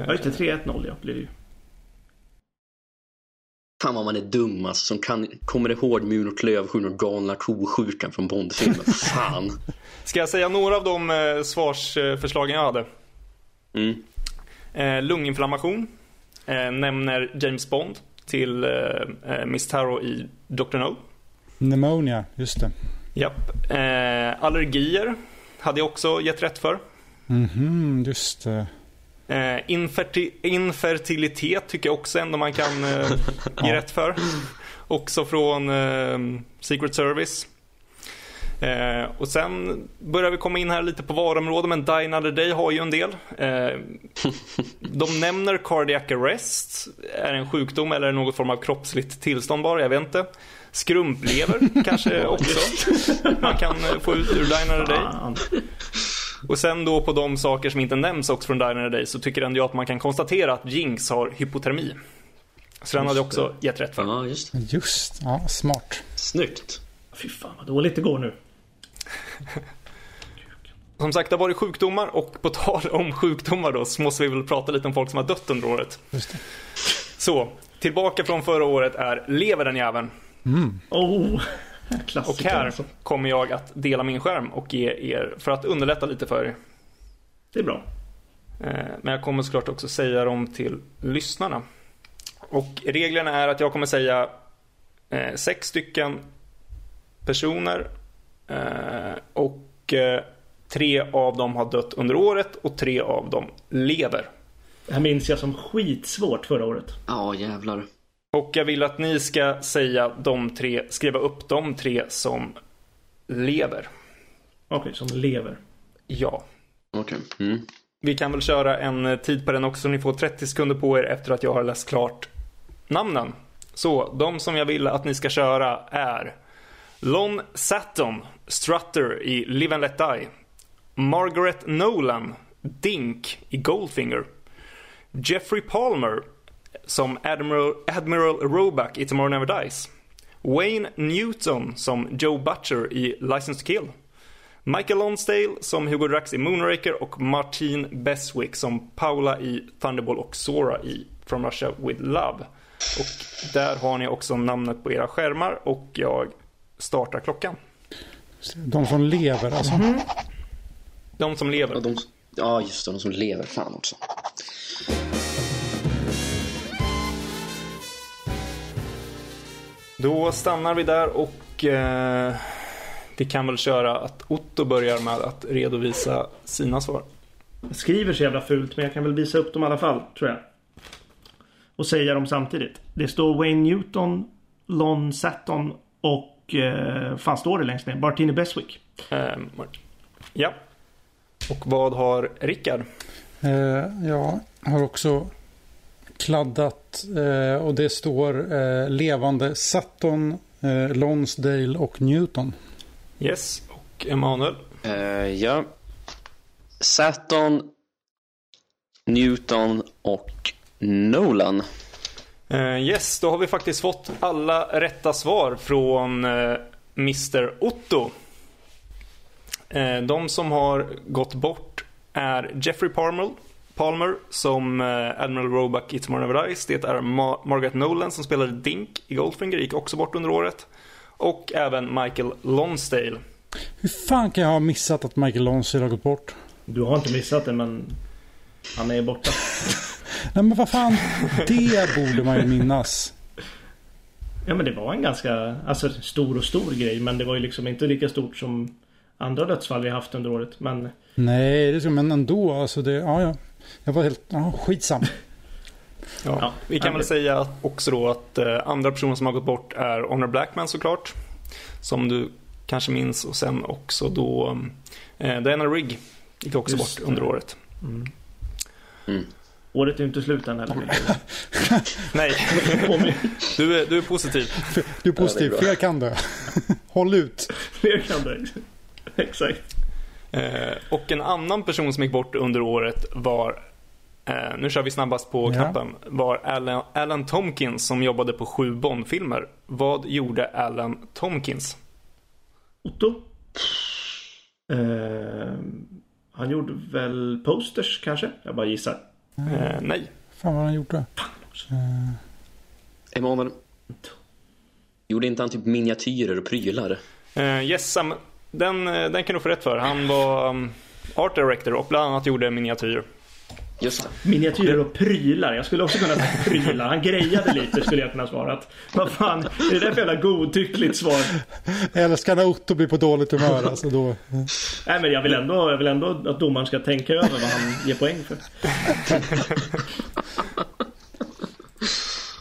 Speaker 2: Ja, just det. 3-1-0 ja, blir det ju.
Speaker 4: Fan vad man är dum alltså, som kan, kommer ihåg mul och klövsjukan och galna ko-sjukan från Bondfilmen. Fan.
Speaker 1: Ska jag säga några av de eh, svarsförslagen jag hade?
Speaker 4: Mm.
Speaker 1: Eh, lunginflammation. Eh, nämner James Bond till eh, eh, Miss Tarot i Dr. No.
Speaker 3: Pneumonia, just det.
Speaker 1: Japp. Eh, allergier hade jag också gett rätt för.
Speaker 3: Mhm, just det.
Speaker 1: Eh, inferti- infertilitet tycker jag också ändå man kan eh, ge rätt för. Också från eh, Secret Service. Eh, och sen börjar vi komma in här lite på varuområden, men Die Another Day har ju en del. Eh, de nämner cardiac arrest. Är det en sjukdom eller något form av kroppsligt tillstånd bara? Jag vet inte. Skrumplever kanske också man kan eh, få ut ur Die Another Day. Och sen då på de saker som inte nämns också från Die Another Day så tycker ändå jag att man kan konstatera att Jinx har hypotermi. Så den hade jag också gett rätt för.
Speaker 4: Ja, just det.
Speaker 3: Just, ja, smart.
Speaker 4: Snyggt.
Speaker 2: Fy fan vad dåligt det går nu.
Speaker 1: Som sagt, det har varit sjukdomar och på tal om sjukdomar då så måste vi väl prata lite om folk som har dött under året.
Speaker 3: Just det.
Speaker 1: Så, tillbaka från förra året är Lever den jäveln.
Speaker 2: Oh,
Speaker 1: Och här
Speaker 2: alltså.
Speaker 1: kommer jag att dela min skärm och ge er, för att underlätta lite för er.
Speaker 2: Det är bra.
Speaker 1: Eh, Men jag kommer såklart också säga dem till lyssnarna. Och reglerna är att jag kommer säga eh, sex stycken personer och eh, tre av dem har dött under året och tre av dem lever.
Speaker 2: Det här minns jag som skitsvårt förra året.
Speaker 4: Ja, jävlar.
Speaker 1: Och jag vill att ni ska säga de tre, skriva upp de tre som lever.
Speaker 2: Okej, som lever.
Speaker 1: Ja.
Speaker 4: Okej. Mm.
Speaker 1: Vi kan väl köra en eh, tid på den också. Ni får 30 sekunder på er efter att jag har läst klart namnen. Så, de som jag vill att ni ska köra är Lon Satton, Strutter i Live and Let Die. Margaret Nolan, Dink i Goldfinger. Jeffrey Palmer som Admiral, Admiral Roback i Tomorrow Never Dies. Wayne Newton som Joe Butcher i License to Kill. Michael Lonsdale som Hugo Drax i Moonraker och Martin Beswick som Paula i Thunderball och Sora i From Russia With Love. Och där har ni också namnet på era skärmar och jag startar klockan.
Speaker 3: De som lever alltså.
Speaker 1: De som
Speaker 4: Ja,
Speaker 1: lever.
Speaker 4: de, ja, just det. De som lever. Fan också.
Speaker 1: Då stannar vi där och eh, vi kan väl köra att Otto börjar med att redovisa sina svar.
Speaker 2: Jag skriver så jävla fult men jag kan väl visa upp dem i alla fall, tror jag. Och säga dem samtidigt. Det står Wayne Newton, Lon Satton och... Eh, fan står det längst ner? Bartini Beswick.
Speaker 1: Eh, ja. Och vad har Rickard?
Speaker 3: Eh, jag har också kladdat eh, och det står eh, levande Sutton, eh, Lonsdale och Newton.
Speaker 1: Yes. Och Emanuel?
Speaker 4: Eh, ja. Saturn, Newton och Nolan.
Speaker 1: Eh, yes, då har vi faktiskt fått alla rätta svar från eh, Mr Otto. Eh, de som har gått bort är Jeffrey Palmer, Palmer som Admiral Roebuck i Tomorrow Never Dies. Det är Ma- Margaret Nolan som spelade Dink i Goldfinger, gick också bort under året. Och även Michael Lonsdale.
Speaker 3: Hur fan kan jag ha missat att Michael Lonsdale har gått bort?
Speaker 2: Du har inte missat det men... Han är borta.
Speaker 3: Nej men vad fan, det borde man ju minnas.
Speaker 2: Ja men det var en ganska alltså, stor och stor grej men det var ju liksom inte lika stort som andra dödsfall vi haft under året. Men
Speaker 3: Nej, det är så, men ändå. Alltså det, ja, ja. Jag var helt, ja, skitsam.
Speaker 1: Ja,
Speaker 2: Ja,
Speaker 1: vi kan väl
Speaker 2: det-
Speaker 1: säga också då att eh, andra personer som har gått bort är Honor Blackman såklart. Som du kanske minns och sen också då eh, Diana Rigg gick också
Speaker 2: Just
Speaker 1: bort under
Speaker 2: det.
Speaker 1: året.
Speaker 2: Året är ju inte slut än heller.
Speaker 1: Nej, du är, du är positiv.
Speaker 3: Du är positiv,
Speaker 4: bra.
Speaker 3: fler kan dö. Håll ut.
Speaker 2: Fler kan det. Exakt.
Speaker 1: Eh, och en annan person som gick bort under året var eh, nu kör vi snabbast på
Speaker 3: Ja.
Speaker 1: knappen. Var Alan, Alan Tomkins som jobbade på sju Bond-filmer. Vad gjorde Alan Tomkins?
Speaker 2: Otto? Eh, han gjorde väl posters kanske? Jag bara gissar.
Speaker 1: Eh, nej.
Speaker 3: Fan vad har han gjort då?
Speaker 4: Emanuel. Gjorde inte han typ miniatyrer och prylar?
Speaker 1: Eh, yes, Sam, den, eh, den kan du få rätt för. Han var um, art director och bland annat gjorde miniatyrer.
Speaker 4: Just det.
Speaker 2: Miniatyrer och prylar. Jag skulle också kunna säga prylar. Han grejade lite skulle jag kunna svarat. Vad fan, är det där för jävla godtyckligt svar?
Speaker 3: Jag älskar när Otto blir på dåligt humör. Alltså då.
Speaker 2: Nej men jag vill ändå, jag vill ändå att domaren ska tänka över vad han ger poäng för.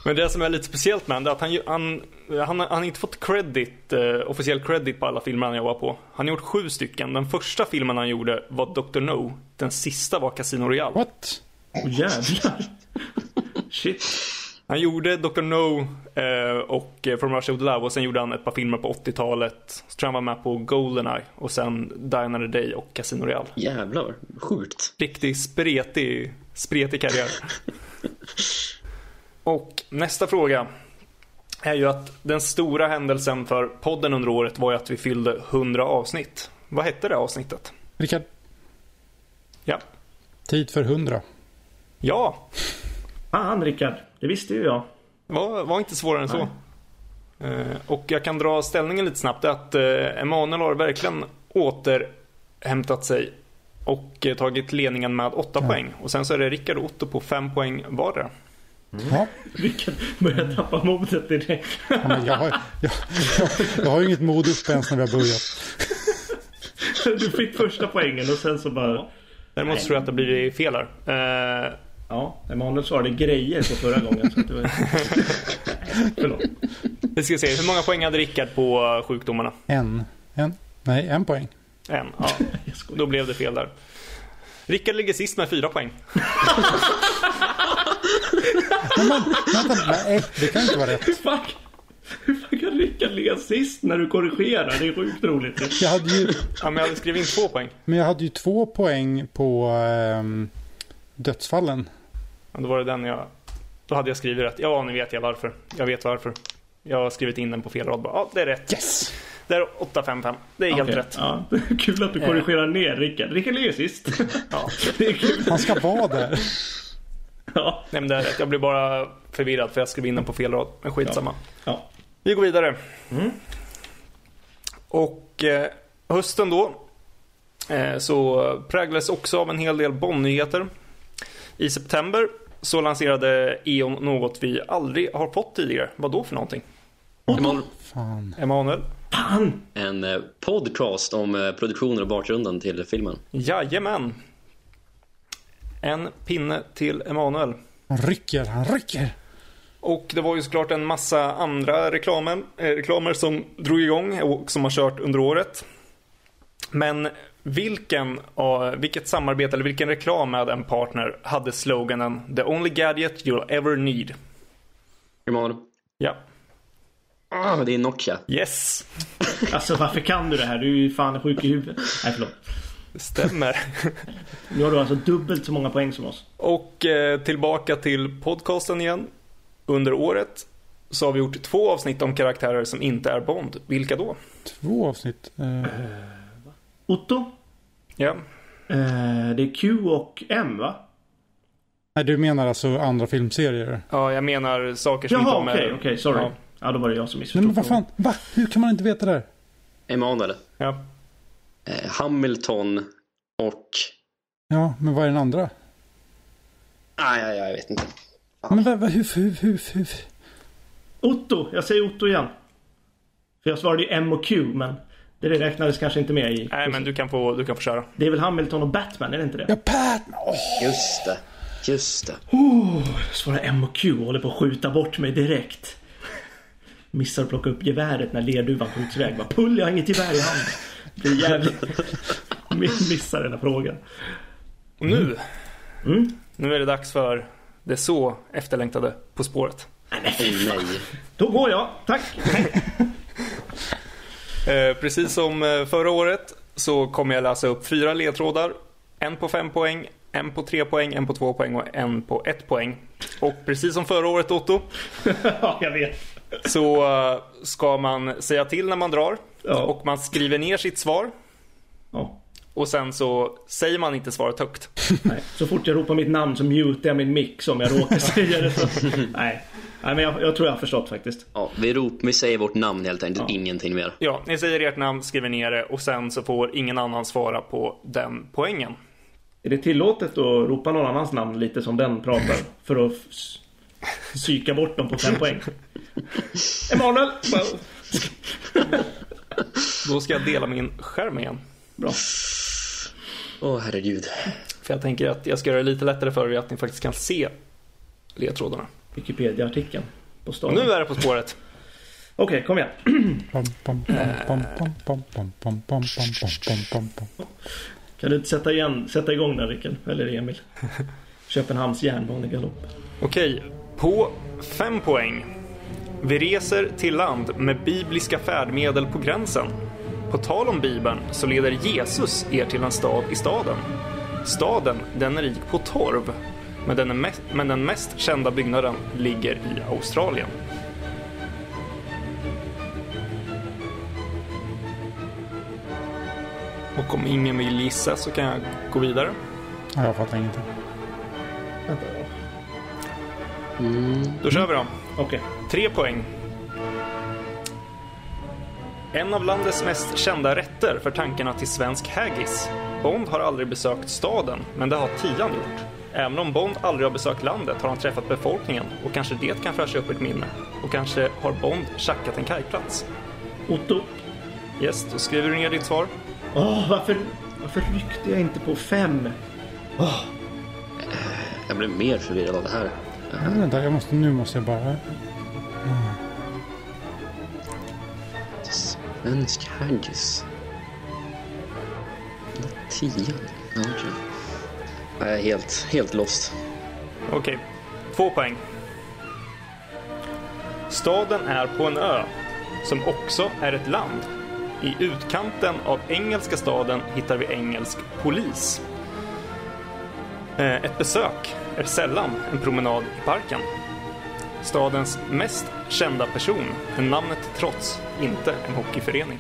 Speaker 1: Men det som är lite speciellt med honom är att han, han, han, han har inte fått credit, eh, officiell credit på alla filmer han jobbar på. Han har gjort sju stycken. Den första filmen han gjorde var Dr. No. Den sista var Casino Royale.
Speaker 3: What?
Speaker 2: Åh jävlar. Shit.
Speaker 1: Han gjorde Dr. No eh, och eh, From Russia With Love och sen gjorde han ett par filmer på 80-talet. Så tror jag han var med på Goldeneye och sen Die Another Day och Casino Royale.
Speaker 4: Jävlar, sjukt.
Speaker 1: Riktigt spretig, spretig karriär. och nästa fråga är ju att den stora händelsen för podden under året var ju att vi fyllde 100 avsnitt. Vad hette det avsnittet?
Speaker 3: Rickard,
Speaker 1: Ja.
Speaker 3: tid för hundra.
Speaker 1: Ja,
Speaker 2: Fan Rickard. Det visste ju jag.
Speaker 1: var, var inte svårare än så. Eh, och jag kan dra ställningen lite snabbt. Att eh, Emanuel har verkligen återhämtat sig och eh, tagit ledningen med 8 poäng. Och sen så är det Rickard och Otto på 5 poäng vardera.
Speaker 3: Ja,
Speaker 2: Rickard börjar tappa modet direkt.
Speaker 3: ja, men jag, har, jag, jag, jag har ju inget mod uppe ens när vi har börjat.
Speaker 2: Du fick första poängen och sen så bara...
Speaker 1: Däremot så tror jag att det blir fel här. Eh,
Speaker 2: Ja, Emanuel svarade grejer på förra gången. Så att det var... Förlåt.
Speaker 1: vi ska se, hur många poäng hade Rickard på sjukdomarna?
Speaker 3: En. En. Nej, en poäng.
Speaker 1: En. Ja, då blev det fel där. Rickard ligger sist med 4 poäng.
Speaker 3: Men, men vänta, nej, det kan inte vara rätt.
Speaker 2: Hur fan, hur fan kan Rickard ligga sist när du korrigerar? Det är sjukt roligt.
Speaker 3: Jag hade ju,
Speaker 1: Ja, men jag hade skrivit in 2 poäng.
Speaker 3: men jag hade ju två poäng på ehm, dödsfallen.
Speaker 1: Ja, då var det den jag... Då hade jag skrivit rätt. Ja, nu vet jag varför. Jag vet varför. Jag har skrivit in den på fel rad bara. Ja, det är rätt.
Speaker 3: Yes!
Speaker 1: Det är 855. Det är helt rätt.
Speaker 2: Ja, det är kul att du korrigerar ner Rickard. Rickard ligger sist.
Speaker 1: Ja.
Speaker 2: Det är kul.
Speaker 3: Han ska vara där.
Speaker 2: Ja.
Speaker 1: Nej, men det är rätt. Jag blev bara förvirrad för jag skrev in den på fel rad. Men skitsamma.
Speaker 2: ja.
Speaker 1: Vi går vidare. Och eh, hösten då eh, så präglades också av en hel del Bond-nyheter. I september så lanserade E.ON något vi aldrig har fått tidigare. Vad då för någonting?
Speaker 4: Emanuel,
Speaker 3: Fan.
Speaker 1: Emanuel?
Speaker 2: Fan!
Speaker 4: En eh, podcast om eh, produktionen och bakgrunden till filmen.
Speaker 1: Jajamän. En pinne till Emanuel.
Speaker 3: Han rycker, han rycker.
Speaker 1: Och det var ju såklart en massa andra reklamer, eh, reklamer som drog igång och som har kört under året. Men vilken, uh, vilket samarbete eller vilken reklam med en partner hade sloganen The only gadget you'll ever need?
Speaker 4: Emanuel.
Speaker 1: Ja,
Speaker 4: Ah, det är Nokia.
Speaker 1: yes,
Speaker 2: Alltså varför kan du det här? Du är ju fan sjuk i huvudet. Nej förlåt.
Speaker 1: Det stämmer.
Speaker 2: Nu har du alltså dubbelt så många poäng som oss.
Speaker 1: och eh, tillbaka till podcasten igen. Under året så har vi gjort två avsnitt om karaktärer som inte är Bond. Vilka då?
Speaker 3: Två avsnitt. Eh,
Speaker 2: Otto?
Speaker 1: Ja,
Speaker 2: Eh, det är Q och M va?
Speaker 3: nej, du menar alltså andra filmserier?
Speaker 1: ja jag menar saker som inte
Speaker 2: Jaha
Speaker 1: har med...
Speaker 2: okej, okej, sorry.
Speaker 1: Ja.
Speaker 2: Ja. då var det jag som
Speaker 3: Nej
Speaker 2: missförstod.
Speaker 3: men vad fan, va? Hur kan man inte veta det? här?
Speaker 4: Emanuel.
Speaker 1: Ja.
Speaker 4: Eh, Hamilton och...
Speaker 3: Ja, men vad är den andra?
Speaker 4: Nej, ah, jag vet inte.
Speaker 3: Men vad, vad, hur, hur, hur, hur?
Speaker 2: Otto, jag säger Otto igen. För jag svarade ju M och Q men det räknades kanske inte med i.
Speaker 1: Nej, men du kan få, du kan få köra.
Speaker 2: Det är väl Hamilton och Batman, är det inte det?
Speaker 3: Ja, Batman! Åh,
Speaker 4: Just det. Just det.
Speaker 2: Jag svarar M och Q och håller på att skjuta bort mig direkt. Missar att plocka upp geväret när lerduvan skjuts iväg. Bara pull, jag har inget gevär i handen. Det är jävligt... Missar den här frågan.
Speaker 1: Och nu,
Speaker 2: Mm.
Speaker 1: nu är det dags för det så efterlängtade På spåret.
Speaker 4: Nej.
Speaker 2: Då går jag, tack!
Speaker 1: Eh, precis som eh, förra året så kommer jag läsa upp fyra ledtrådar. En på fem poäng, en på tre poäng, en på två poäng och en på ett poäng. Och precis som förra året Otto
Speaker 2: ja, jag vet.
Speaker 1: Så eh, ska man säga till när man drar
Speaker 2: Ja.
Speaker 1: och man skriver ner sitt svar
Speaker 2: Ja.
Speaker 1: och sen så säger man inte svaret högt.
Speaker 2: Nej. Så fort jag ropar mitt namn så mutar jag min mick om jag råkar säga det. Så. Nej. Nej, men jag, jag tror jag har förstått faktiskt.
Speaker 4: Ja, vi, rop, vi säger vårt namn helt enkelt.
Speaker 2: Ja.
Speaker 4: Ingenting mer.
Speaker 1: Ja, ni säger ert namn, skriver ner det och sen så får ingen annan svara på den poängen.
Speaker 2: Är det tillåtet att ropa någon annans namn lite som den pratar? För att psyka bort dem på fem poäng. Emanuel!
Speaker 1: Då ska jag dela min skärm igen.
Speaker 2: Bra.
Speaker 4: Åh oh, herregud.
Speaker 1: För jag tänker att jag ska göra det lite lättare för er att ni faktiskt kan se ledtrådarna.
Speaker 2: Wikipedia-artikeln på.
Speaker 1: Nu är det På spåret.
Speaker 2: Okej, okay, kom igen. kan du inte sätta, igen, sätta igång den Rickard? Eller Emil? Köpenhamns järnbanegalopp.
Speaker 1: Okej, okay, på fem poäng. Vi reser till land med bibliska färdmedel på gränsen. På tal om Bibeln så leder Jesus er till en stad i staden. Staden, den är rik på torv, men den, mest, men den mest kända byggnaden ligger i Australien. Och om ingen vill gissa så kan jag gå vidare.
Speaker 3: Ja, Jag fattar ingenting.
Speaker 2: Vänta då.
Speaker 1: Då kör vi då.
Speaker 2: Okej.
Speaker 1: Tre poäng. En av landets mest kända rätter för tankarna till svensk haggis. Bond har aldrig besökt staden, men det har Tian gjort. Även om Bond aldrig har besökt landet har han träffat befolkningen och kanske det kan fräscha upp ett minne. Och kanske har Bond tjackat en kajplats.
Speaker 2: Otto.
Speaker 1: Yes, då skriver du ner ditt svar.
Speaker 2: Åh, varför, varför ryckte jag inte på fem?
Speaker 4: Jag blev mer förvirrad av det här.
Speaker 3: Men Vänta, jag måste, nu måste jag bara...
Speaker 4: Svensk haggis. Tian. Okej. Jag är helt, helt lost.
Speaker 1: Okej, två poäng. Staden är på en ö, som också är ett land. I utkanten av engelska staden hittar vi engelsk polis. Eh, Ett besök är sällan en promenad i parken. Stadens mest kända person är namnet trots inte en hockeyförening.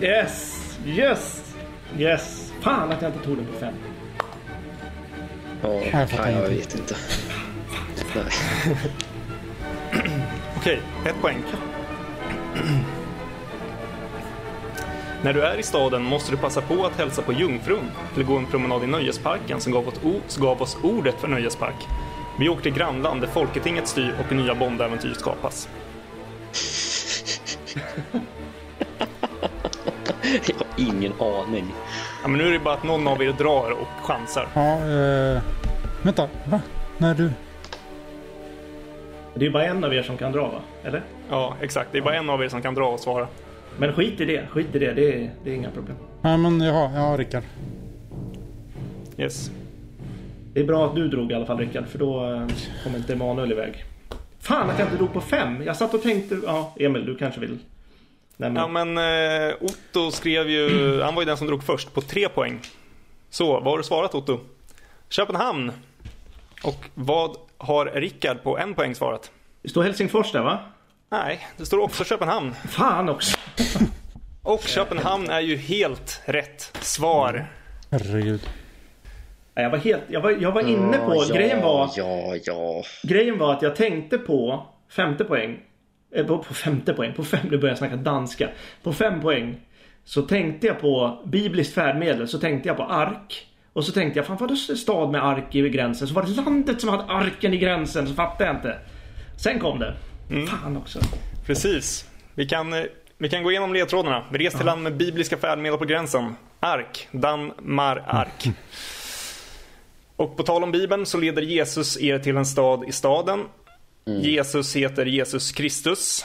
Speaker 2: Yes! Yes! Yes! Fan att jag inte tog den på fem.
Speaker 4: Ja,
Speaker 3: jag fattar
Speaker 4: jag vet inte.
Speaker 1: Okej, ett poäng. När du är i staden måste du passa på att hälsa på Jungfrun eller gå en promenad i Nöjesparken som gav, oss o- som gav oss ordet för nöjespark. Vi åker till grannland där Folketinget styr och nya Bondäventyr skapas.
Speaker 4: Jag har ingen aning.
Speaker 1: Ja, men nu är det bara att någon av er drar och chansar.
Speaker 3: Ja, eh, vänta. Va? När du...
Speaker 2: Det är bara en av er som kan dra va? Eller?
Speaker 1: Ja, exakt. Det är bara en av er som kan dra och svara.
Speaker 2: Men skit i det. Skit i det. Det är, det är inga problem.
Speaker 3: Nej, men jaha. Ja, Rickard.
Speaker 1: Yes.
Speaker 2: Det är bra att du drog i alla fall Rickard. För då eh, kommer inte Emanuel iväg. Fan att jag inte drog på fem. Jag satt och tänkte... Ja, Emil du kanske vill? nämna?
Speaker 1: Ja, men eh, Otto skrev ju... Han var ju den som drog först på tre poäng. Så, vad har du svarat Otto? Köpenhamn. Och vad har Rickard på en poäng svarat?
Speaker 2: Det står Helsingfors där va?
Speaker 1: Nej, det står också Köpenhamn.
Speaker 2: Fan också!
Speaker 1: Och Köpenhamn är ju helt rätt svar.
Speaker 3: Herregud.
Speaker 2: Nej, Jag var helt... Jag var, jag var inne på...
Speaker 4: ja,
Speaker 2: grejen var...
Speaker 4: Ja, ja.
Speaker 2: Grejen var att jag tänkte på femte poäng. Eh, på, på femte poäng. På fem, nu börjar jag snacka danska. På fem poäng. Så tänkte jag på bibliskt färdmedel. Så tänkte jag på ark. Och så tänkte jag, fan var det stad med ark i gränsen? Så var det landet som hade arken i gränsen. Så fattade jag inte. Sen kom det. Fan också.
Speaker 1: Precis. Vi kan, eh, vi kan gå igenom ledtrådarna. Vi reser till land med bibliska färdmedel på gränsen. Ark. Danmar ark. Och på tal om Bibeln så leder Jesus er till en stad i staden. Jesus heter Jesus Kristus.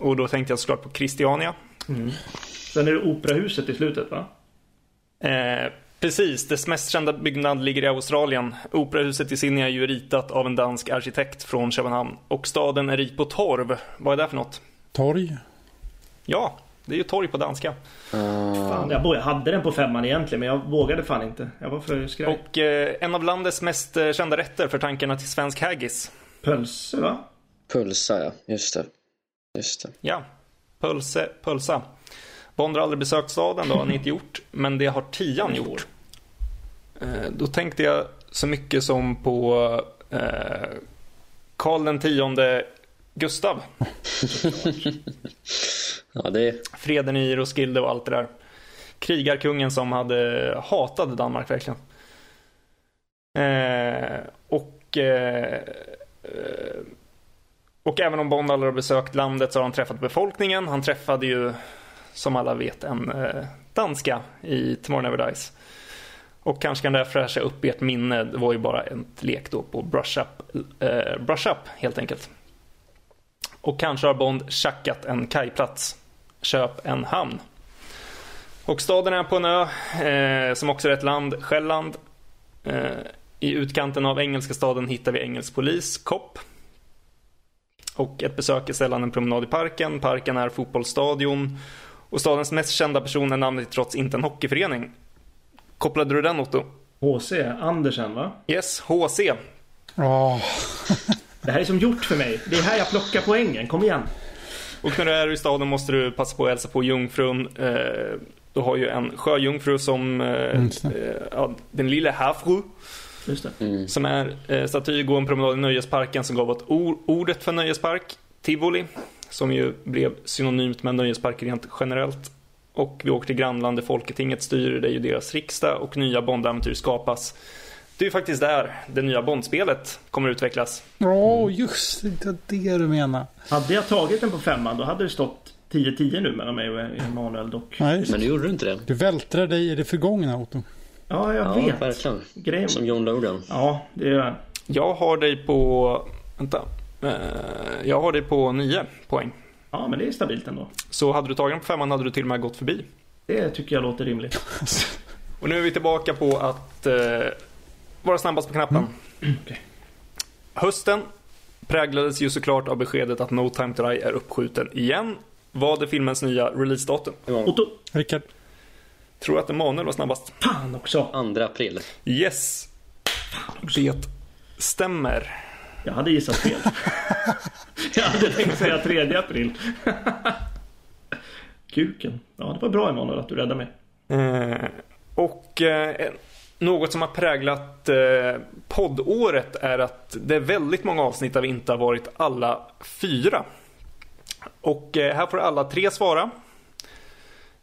Speaker 1: Och då tänkte jag såklart på Christiania.
Speaker 2: Sen är det operahuset i slutet va?
Speaker 1: Eh, precis, dess mest kända byggnad ligger i Australien. Operahuset i Sydney är ju ritat av en dansk arkitekt från Köpenhamn. Och staden är rik på torv. Vad är det för något?
Speaker 3: Torg.
Speaker 1: Ja, det är ju torg på danska.
Speaker 2: Fan, jag, hade den på femman egentligen men jag vågade fan inte. Jag var för skraj.
Speaker 1: Och eh, en av landets mest eh, kända rätter för tankarna till svensk haggis.
Speaker 2: Pölse va?
Speaker 4: Pulsa, ja. Just det. Just det.
Speaker 1: Ja, pölse, pölsa. Bond har aldrig besökt staden, det har han inte gjort. Men det har Tian gjort. Eh, då tänkte jag så mycket som på eh, Karl den tionde Gustav.
Speaker 4: Ja, det
Speaker 1: Freden i Roskilde och allt det där. Krigarkungen som hade hatade Danmark verkligen. Eh, och eh, eh, och även om Bond aldrig har besökt landet så har han träffat befolkningen. Han träffade ju som alla vet en eh, danska i Tomorrow Never Dies. Och kanske kan det här fräscha upp ert minne. Det var ju bara en lek då på Brush Up, eh, brush up helt enkelt. Och kanske har Bond tjackat en kajplats. Köp en hamn. Och staden är på en ö, eh, som också är ett land, Själland. Eh, I utkanten av engelska staden hittar vi engelsk polis, COP. Och ett besök är sällan en promenad i parken. Parken är fotbollsstadion. Och stadens mest kända person är namnet trots inte en hockeyförening. Kopplade du den Otto?
Speaker 2: HC Andersen va?
Speaker 1: Yes, HC.
Speaker 3: Ja,
Speaker 2: Det här är som gjort för mig. Det är här jag plockar poängen. Kom igen.
Speaker 1: Och när du är i staden måste du passa på att hälsa på jungfrun. Eh, du har ju en sjöjungfru som eh, eh, ja, den lilla havfru.
Speaker 2: Just det.
Speaker 1: Som är staty, gå en promenad i nöjesparken som gav åt or- ordet för nöjespark, tivoli. Som ju blev synonymt med nöjespark rent generellt. Och vi åker till grannland där Folketinget styr, det är ju deras riksdag och nya Bondäventyr skapas. Det är ju faktiskt där det nya Bondspelet kommer utvecklas.
Speaker 3: Åh, just det. Det du menar.
Speaker 2: Hade jag tagit den på femman då hade det stått 10-10 nu mellan mig och Emanuel dock.
Speaker 3: Nej,
Speaker 4: Men nu gjorde du inte det.
Speaker 3: Du vältrar dig i det förgångna, Otto.
Speaker 2: Ja, jag
Speaker 4: Ja,
Speaker 2: vet.
Speaker 4: verkligen.
Speaker 2: Grejen...
Speaker 4: Som John Logan.
Speaker 2: Ja, det är...
Speaker 1: Jag har dig på... Vänta. Eh, jag har dig på 9 poäng.
Speaker 2: Ja, men det är stabilt ändå.
Speaker 1: Så hade du tagit den på femman hade du till och med gått förbi.
Speaker 2: Det tycker jag låter rimligt.
Speaker 1: Och nu är vi tillbaka på att eh, vara snabbast på knappen.
Speaker 2: Okej.
Speaker 1: Hösten präglades ju såklart av beskedet att No Time To Die är uppskjuten igen. Vad är filmens nya releasedatum?
Speaker 2: Otto.
Speaker 3: Rickard.
Speaker 1: Tror att Emanuel var snabbast.
Speaker 2: Fan också.
Speaker 4: 2 april.
Speaker 1: Yes! Det stämmer.
Speaker 2: Jag hade gissat fel. jag hade tänkt säga 3 april. Kuken. Ja, det var bra Emanuel att du räddade mig.
Speaker 1: Eh, och eh, något som har präglat eh, poddåret är att det är väldigt många avsnitt där vi inte har varit alla fyra. Och eh, här får alla tre svara.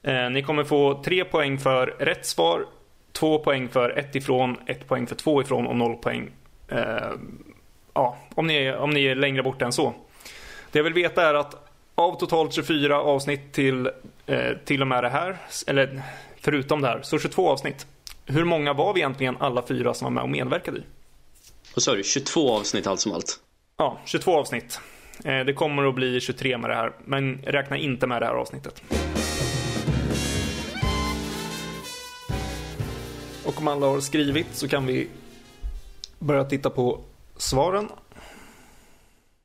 Speaker 1: Eh, ni kommer få tre poäng för rätt svar, två poäng för ett ifrån, ett poäng för två ifrån och noll poäng eh, ja, om, ni är, om ni är längre bort än så. Det jag vill veta är att av totalt 24 avsnitt till, eh, till och med det här, eller förutom det här, så 22 avsnitt. Hur många var vi egentligen alla fyra som var med och medverkade i?
Speaker 4: Vad sa du? 22 avsnitt allt som allt.
Speaker 1: Ja, 22 avsnitt. Eh, det kommer att bli 23 med det här, men räkna inte med det här avsnittet. Och om alla har skrivit så kan vi börja titta på svaren.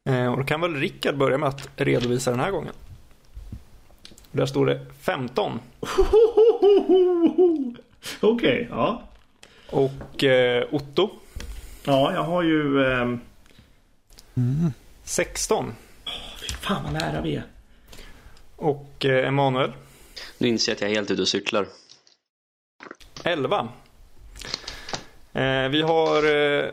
Speaker 1: Eh, och då kan väl Rickard börja med att redovisa den här gången. Där står det 15.
Speaker 2: Okej, ja.
Speaker 1: Och eh, Otto
Speaker 2: Ja, jag har ju... ehm,
Speaker 1: 16.
Speaker 2: Fan vad nära vi är.
Speaker 1: Och eh, Emanuel
Speaker 4: Nu inser jag att jag är helt ute och cyklar.
Speaker 1: 11. Eh, vi har eh,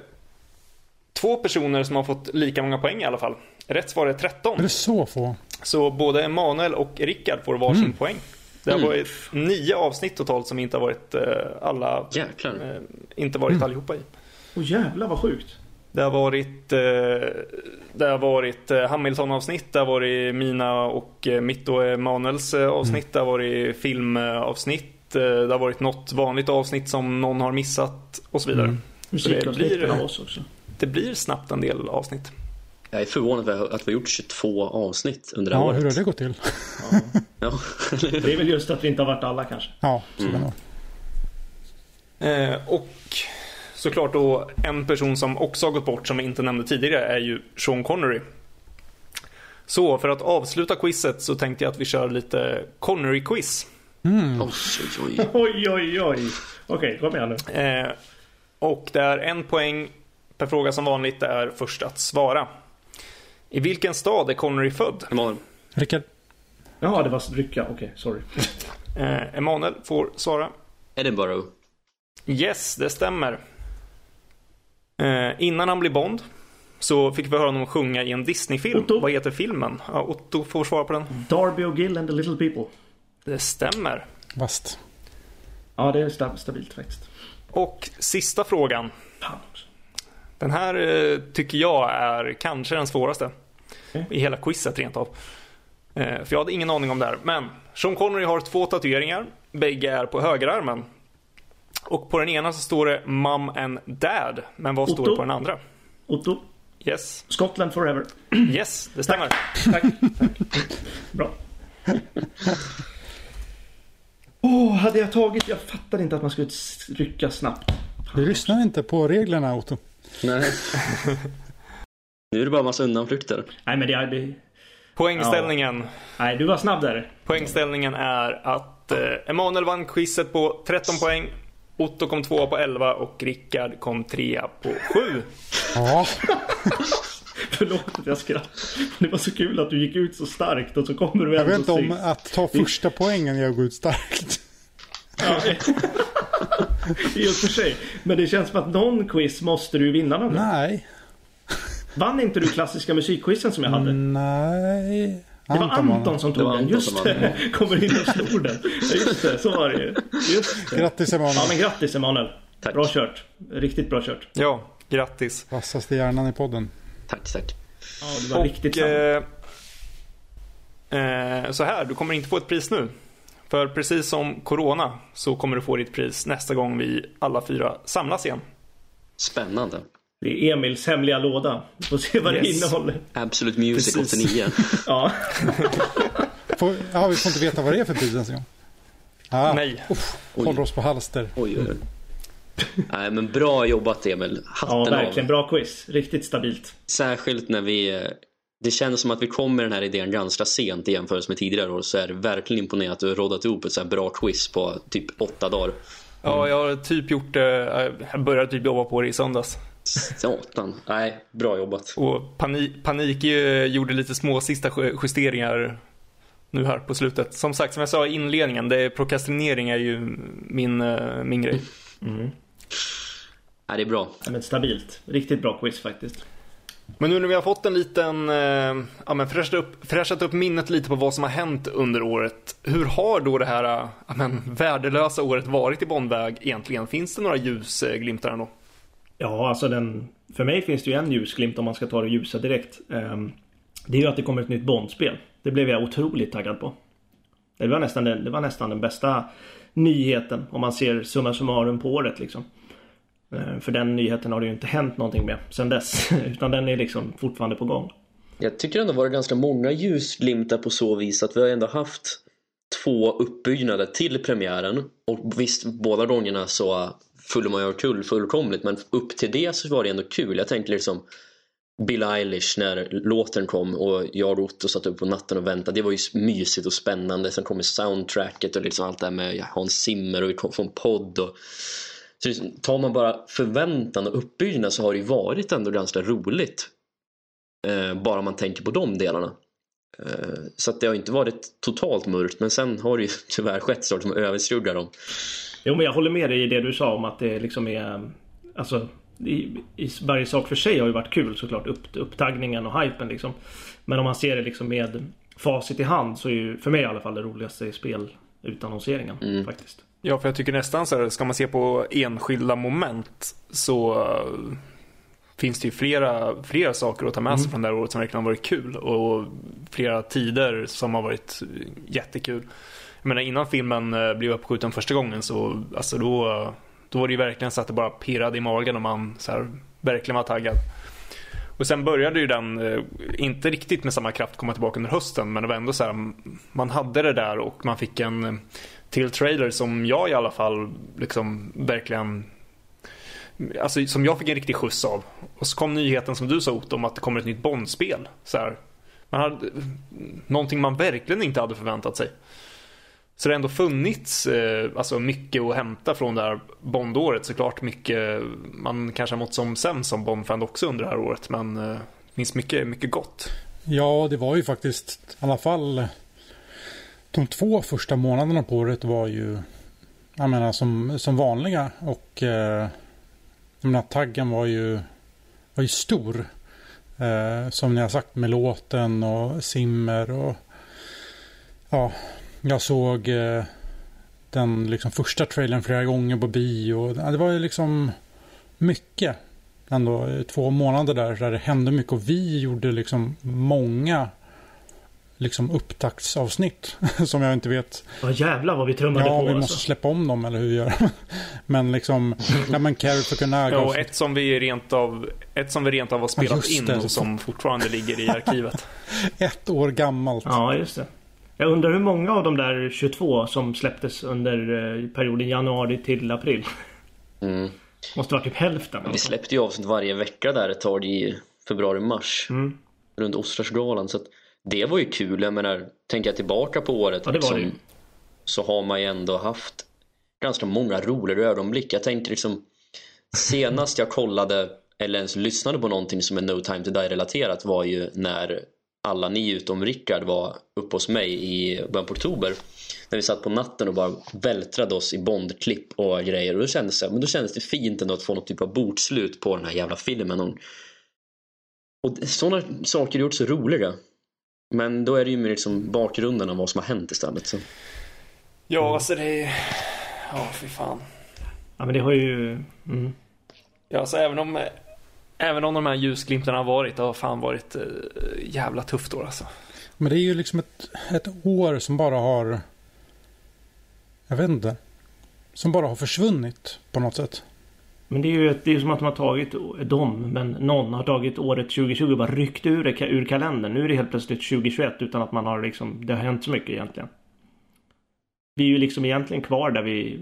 Speaker 1: två personer som har fått lika många poäng i alla fall. Rätt svar är 13.
Speaker 3: Är det så få?
Speaker 1: Så både Emanuel och Rickard får varsin poäng. Det har
Speaker 4: Mm.
Speaker 1: varit nio avsnitt totalt som inte har varit eh, alla,
Speaker 4: Jäklar.
Speaker 1: eh, inte varit allihopa i.
Speaker 2: Åh jävlar vad sjukt.
Speaker 1: Det har varit, eh, det har varit Hamilton-avsnitt, det har varit mina och mitt och Emanuels eh, avsnitt, det har varit filmavsnitt, det har varit något vanligt avsnitt som någon har missat och så vidare.
Speaker 2: Musikavsnitt
Speaker 1: blir-
Speaker 2: av oss också.
Speaker 1: Det blir snabbt en del avsnitt.
Speaker 4: Jag är förvånad att vi har gjort 22 avsnitt under det här
Speaker 3: Ja,
Speaker 4: året.
Speaker 3: hur har det gått till?
Speaker 4: Ja.
Speaker 2: Det är väl just att vi inte har varit alla kanske.
Speaker 3: Ja, så vara.
Speaker 1: Eh, och såklart då en person som också har gått bort som vi inte nämnde tidigare är ju Sean Connery. Så för att avsluta quizet så tänkte jag att vi kör lite Connery-quiz.
Speaker 3: Mm.
Speaker 4: Oj, oj, oj.
Speaker 2: Oj, oj, oj. Okej, kom igen nu.
Speaker 1: Eh, och det är en poäng per fråga som vanligt. Är först att svara. I vilken stad är Connery född?
Speaker 4: Emanuel.
Speaker 3: Rickard.
Speaker 2: Jaha, det var rycka. Okej, sorry.
Speaker 1: Eh, Emanuel får svara.
Speaker 4: Edinburgh.
Speaker 1: Yes, det stämmer. Eh, innan han blev Bond så fick vi höra honom sjunga i en Disney-film.
Speaker 2: Otto.
Speaker 1: Vad heter filmen? Ja, Otto får svara på den.
Speaker 2: Darby och Gill and the Little People.
Speaker 1: Det stämmer.
Speaker 3: Vast.
Speaker 2: Ja, det är sta- stabilt faktiskt.
Speaker 1: Och sista frågan.
Speaker 2: Också.
Speaker 1: Den här eh, tycker jag är kanske den svåraste.
Speaker 2: Okej.
Speaker 1: I hela quizet rent av. Eh, för jag hade ingen aning om det här. Men Sean Connery har två tatueringar. Bägge är på högerarmen. Och på den ena så står det Mum and Dad. Men vad står
Speaker 2: Otto.
Speaker 1: det på den andra?
Speaker 2: Otto,
Speaker 1: Yes,
Speaker 2: Scotland forever.
Speaker 1: yes, det stämmer.
Speaker 2: Tack. Tack. Bra. Åh, hade jag tagit... Jag fattade inte att man skulle rycka snabbt.
Speaker 3: Du lyssnar inte på reglerna Otto.
Speaker 4: Nej. nu är det bara massa undanflykter.
Speaker 2: Nej, men det... det
Speaker 1: Poängställningen,
Speaker 2: nej, du var snabb där.
Speaker 1: poängställningen är att eh, Emanuel vann quizet på 13 poäng. Otto kom tvåa på 11 och Rickard kom trea på 7.
Speaker 3: Ja,
Speaker 2: Förlåt att jag skrattar. Det var så kul att du gick ut så starkt och så kommer du
Speaker 3: jag
Speaker 2: ändå
Speaker 3: vet inte om
Speaker 2: sist.
Speaker 3: att ta första poängen jag går ut starkt.
Speaker 2: Ja, I och för sig. Men det känns som att någon quiz måste du vinna någon.
Speaker 3: Nej,
Speaker 2: Vann inte du klassiska musikquizen som jag hade?
Speaker 3: Mm. nej.
Speaker 2: Det var Anton
Speaker 3: den.
Speaker 2: som tog den.
Speaker 4: Anton
Speaker 2: Just det. Kommer in och snor den. Just det, så var det ju. Just det.
Speaker 3: Grattis Emanuel.
Speaker 2: Ja men grattis Emanuel.
Speaker 4: Tack.
Speaker 2: Bra kört. Riktigt bra kört.
Speaker 1: Ja, grattis.
Speaker 3: Vassaste hjärnan i podden.
Speaker 4: Tack, tack.
Speaker 2: Ja, det var riktigt sant.
Speaker 1: eh, eh, så här, du kommer inte få ett pris nu. För precis som Corona så kommer du få ditt pris nästa gång vi alla fyra samlas igen.
Speaker 4: Spännande.
Speaker 2: Det är Emils hemliga låda. Vi får se vad det
Speaker 1: Yes.
Speaker 2: innehåller.
Speaker 4: Absolute Music
Speaker 1: Precis.
Speaker 4: 89.
Speaker 2: Ja.
Speaker 3: Får, ja, vi får inte veta vad det är för pris ens en gång. Ah,
Speaker 1: Nej.
Speaker 4: Oj.
Speaker 3: Håller oss på halster.
Speaker 4: Oj, oj, oj. Nej, men bra jobbat Emil. Hatten
Speaker 2: ja, verkligen.
Speaker 4: av.
Speaker 2: Bra quiz. Riktigt stabilt.
Speaker 4: Särskilt när vi... eh, Det känns som att vi kom med den här idén ganska sent i jämförelse med tidigare år. Så är det verkligen imponerande att du har rådat ihop ett så här bra quiz på typ åtta dagar.
Speaker 1: Ja, jag har typ gjort det. Jag började typ jobba på det i söndags.
Speaker 4: Satan. Nej, bra jobbat.
Speaker 1: Och panik, panik eh, gjorde lite små sista ju- justeringar nu här på slutet. Som sagt, som jag sa i inledningen, det är, prokrastinering är ju min, eh, min grej.
Speaker 4: Nej, det är bra.
Speaker 2: Ja, men stabilt. Riktigt bra quiz faktiskt.
Speaker 1: Men nu när vi har fått en liten, eh, ja men fräschat upp, fräschat upp minnet lite på vad som har hänt under året. Hur har då det här, eh, ja men värdelösa året varit i Bondväg egentligen? Finns det några ljusglimtar ändå?
Speaker 2: Ja, alltså den... För mig finns det ju en ljusglimt om man ska ta det ljusa direkt. Ehm, det är ju att det kommer ett nytt Bondspel. Det blev jag otroligt taggad på. Det var nästan den, det var nästan den bästa nyheten om man ser summa summarum på året liksom. Eh, för den nyheten har det ju inte hänt någonting med sen dess. Utan den är liksom fortfarande på gång.
Speaker 4: Jag tycker ändå var det ganska många ljusglimtar på så vis att vi har ändå haft två uppbyggnader till premiären. Och visst, båda gångerna så fullde man ju kul fullkomligt men upp till det så var det ändå kul. Jag tänker liksom Bill Eilish när låten kom och jag och Otto satt upp på natten och väntade. Det var ju mysigt och spännande. Sen kommer soundtracket och liksom allt det här med Hans Zimmer och vi kom från podd. Och... Så tar man bara förväntan och uppbyggnad så har det ju varit ändå ganska roligt. Eh, bara man tänker på de delarna. Eh, så att det har inte varit totalt mörkt men sen har det ju tyvärr skett saker som överskuggar dem.
Speaker 2: Jo men jag håller med dig i det du sa om att det liksom är Alltså i, i varje sak för sig har ju varit kul såklart upp, upptagningen och hypen liksom. Men om man ser det liksom med facit i hand så är ju för mig i alla fall det roligaste spelutannonseringen
Speaker 4: Mm.
Speaker 2: faktiskt.
Speaker 1: Ja, för jag tycker nästan så här, ska man se på enskilda moment så eh, finns det ju flera, flera saker att ta med sig från det här året som verkligen har varit kul och flera tider som har varit jättekul. Jag menar innan filmen eh, blev uppskjuten första gången så alltså då, då var det ju verkligen så att det bara pirrade i magen och man så här, verkligen var taggad. Och sen började ju den, eh, inte riktigt med samma kraft komma tillbaka under hösten men det var ändå så här, man hade det där och man fick en eh, till trailer som jag i alla fall liksom verkligen Alltså som jag fick en riktig skjuts av. Och så kom nyheten som du sa Otto om att det kommer ett nytt Bondspel. Så här. Man hade, eh, någonting man verkligen inte hade förväntat sig. Så det har ändå funnits eh, alltså mycket att hämta från det här Bondåret. Såklart mycket, man kanske har mått som sämst som Bondfan också under det här året. Men eh, det finns mycket, mycket gott.
Speaker 3: Ja, det var ju faktiskt i alla fall de två första månaderna på året var ju jag menar som, som vanliga och eh, jag menar taggen var ju var ju stor. Eh, som ni har sagt med låten och simmer och ja, jag såg eh, den liksom första trailern flera gånger på bio. Ja, Det var ju liksom mycket ändå två månader där, där det hände mycket och vi gjorde liksom många liksom upptaktsavsnitt som jag inte vet.
Speaker 2: Ja jävlar vad vi trummade
Speaker 3: Ja,
Speaker 2: på
Speaker 3: vi måste
Speaker 2: alltså.
Speaker 3: släppa om dem eller hur vi gör. men liksom, ja men Carrie for Naga.
Speaker 1: Ja, och ett som vi rent av, ett som vi rent av har spelat
Speaker 3: just
Speaker 1: in
Speaker 3: det.
Speaker 1: och som fortfarande ligger i arkivet.
Speaker 3: ett år gammalt.
Speaker 2: Ja, just det. Jag undrar hur många av de där 22 som släpptes under eh, perioden januari till april.
Speaker 4: Mm.
Speaker 2: Måste vara typ hälften.
Speaker 4: Vi släppte ju avsnitt varje vecka där ett tag i februari-mars.
Speaker 2: Mm.
Speaker 4: Runt Oscarsgalan. Så det var ju kul. Jag menar, tänker jag tillbaka på året
Speaker 2: Ja, det var ju.
Speaker 4: så har man ju ändå haft ganska många roliga ögonblick. Jag tänker liksom senast jag kollade eller ens lyssnade på någonting som är No Time To Die-relaterat var ju när alla ni utom Rickard var uppe hos mig i början på oktober. När vi satt på natten och bara vältrade oss i Bondklipp och grejer. Och då kändes, det, men då kändes det fint ändå att få något typ av bokslut på den här jävla filmen. Och, och sådana saker är ju också roliga. Men då är det ju mer liksom bakgrunden av vad som har hänt istället. Så.
Speaker 1: Ja, alltså det är... Ja, fy fan.
Speaker 2: Ja, men det har ju... Mm.
Speaker 1: Ja, alltså även om, även om de här ljusglimtarna har varit, det har fan varit eh, jävla tufft år alltså.
Speaker 3: Men det är ju liksom ett, ett år som bara har... Jag vet inte. Som bara har försvunnit på något sätt.
Speaker 2: Men det är ju ett, det är som att de har tagit dem, men någon har tagit året 2020 och bara ryckt ur det ur kalendern. Nu är det helt plötsligt 2021 utan att man har liksom, det har hänt så mycket egentligen. Vi är ju liksom egentligen kvar där vi,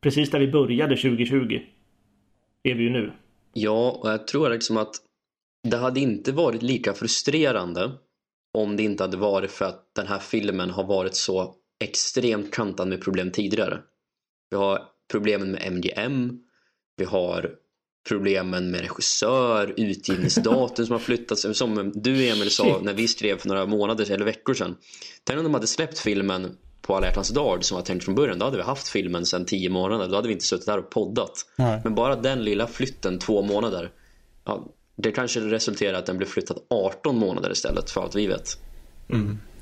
Speaker 2: precis där vi började 2020. Är vi ju nu.
Speaker 4: Ja, och jag tror liksom att det hade inte varit lika frustrerande om det inte hade varit för att den här filmen har varit så extremt kantad med problem tidigare. Vi har problemen med MGM, vi har problemen med regissör, utgivningsdatum som har flyttats. Som du Emil sa när vi skrev för några månader eller veckor sedan. Tänk om de hade släppt filmen på alla hjärtans dag som var tänkt från början. Då hade vi haft filmen sedan tio månader. Då hade vi inte suttit här och poddat.
Speaker 3: Nej.
Speaker 4: Men bara den lilla flytten två månader. Ja, det kanske resulterar att den blir flyttad 18 månader istället för allt vi vet.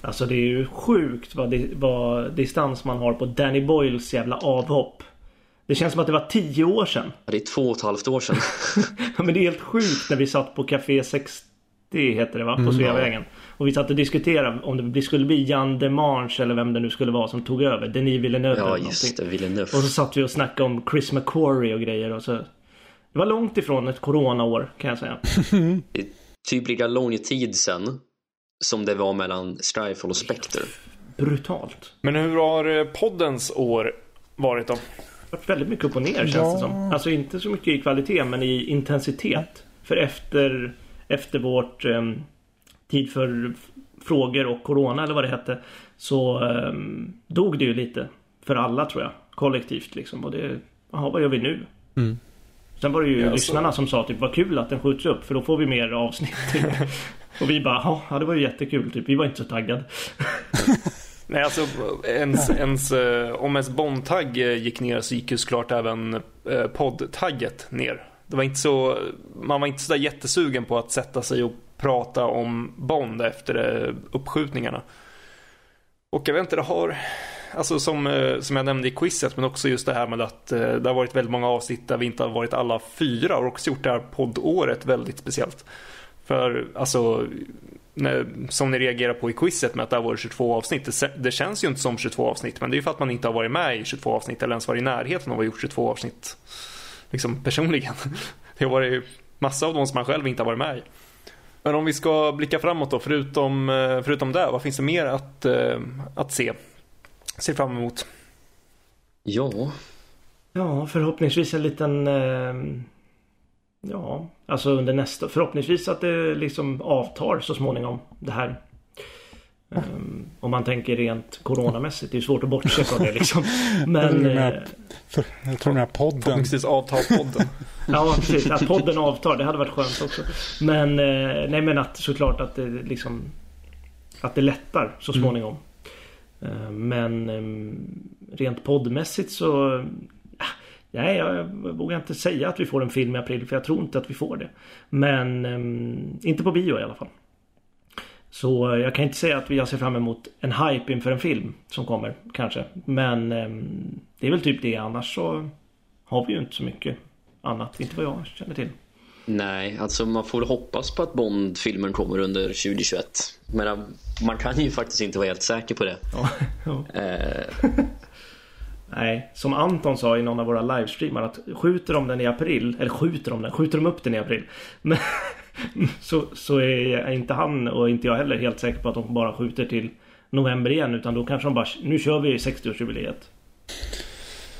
Speaker 2: Alltså det är ju sjukt vad, di- vad distans man har på Danny Boyles jävla avhopp. Det känns som att det var tio år sedan.
Speaker 4: Ja, Det är två och ett halvt år sedan.
Speaker 2: Ja, men det är helt sjukt när vi satt på Café 60 heter det va? På Sveavägen. Och vi satt och diskuterade om det skulle bli Jan Demange eller vem det nu skulle vara som tog över. Denis Villeneuve
Speaker 4: Ja, just det. Villeneuve.
Speaker 2: Och så satt vi och snackade om Chris McQuarrie och grejer och så. Det var långt ifrån ett coronaår kan jag säga.
Speaker 4: Typ lika lång tid sedan som det var mellan Skyfall och Spectre.
Speaker 2: Brutalt.
Speaker 1: Men hur har eh, poddens år varit då?
Speaker 2: Varit väldigt mycket upp och ner känns
Speaker 3: Ja.
Speaker 2: det som. Alltså inte så mycket i kvalitet men i intensitet. För efter, efter vårt ehm, tid för frågor och corona eller vad det hette. Så ehm, dog det ju lite. För alla tror jag. Kollektivt liksom. Och det, jaha vad gör vi nu?
Speaker 3: Mm.
Speaker 2: Sen var det ju
Speaker 1: Ja, så-
Speaker 2: lyssnarna som sa typ vad kul att den skjuts upp för då får vi mer avsnitt. Typ. och vi bara ja det var ju jättekul typ. Vi var inte så taggade.
Speaker 1: Nej, alltså ens, ens, eh, om ens Bond-tagg eh, gick ner så gick ju såklart även eh, podd-tagget ner. Det var inte så, man var inte så där jättesugen på att sätta sig och prata om Bond efter eh, uppskjutningarna. Och jag vet inte, det har, alltså som, eh, som jag nämnde i quizet, men också just det här med att eh, det har varit väldigt många avsnitt där vi inte har varit alla fyra och också gjort det här poddåret väldigt speciellt. För alltså, när, som ni reagerar på i quizet med att det har varit 22 avsnitt. Det, det känns ju inte som 22 avsnitt, men det är ju för att man inte har varit med i 22 avsnitt eller ens varit i närheten av att ha gjort 22 avsnitt. Liksom personligen. Det har varit massa av dem som man själv inte har varit med i. Men om vi ska blicka framåt då, förutom, eh, förutom det, vad finns det mer att, eh, att se? Se fram emot.
Speaker 4: Ja,
Speaker 2: Ja, förhoppningsvis en liten... ehm, ja, alltså under nästa... Förhoppningsvis att det liksom avtar så småningom det här. Ehm, om man tänker rent coronamässigt. Det är svårt att bortse från det liksom. Men... Eh,
Speaker 3: För, jag tror den här podden.
Speaker 1: Förhoppningsvis avtalspodden.
Speaker 2: Ja precis, att podden avtar. Det hade varit skönt också. Men eh, nej men att såklart att det liksom Att det lättar så småningom. Eh, men rent poddmässigt så ah, Nej jag vågar inte säga att vi får en film i april för jag tror inte att vi får det. Men inte på bio i alla fall. Så jag kan inte säga att jag ser fram emot en hype inför en film som kommer kanske. Men eh, det är väl typ det annars så har vi ju inte så mycket annat. Inte vad jag känner till.
Speaker 4: Nej, alltså man får hoppas på att Bond-filmen kommer under 2021. Men äh, man kan ju faktiskt inte vara helt säker på det.
Speaker 2: Ja.
Speaker 4: Eh,
Speaker 2: Nej, som Anton sa i någon av våra livestreamar att skjuter de den i april, eller skjuter de den, skjuter de upp den i april. Men, så, så är inte han och inte jag heller helt säker på att de bara skjuter till november igen. Utan då kanske de bara, nu kör vi 60-årsjubileet.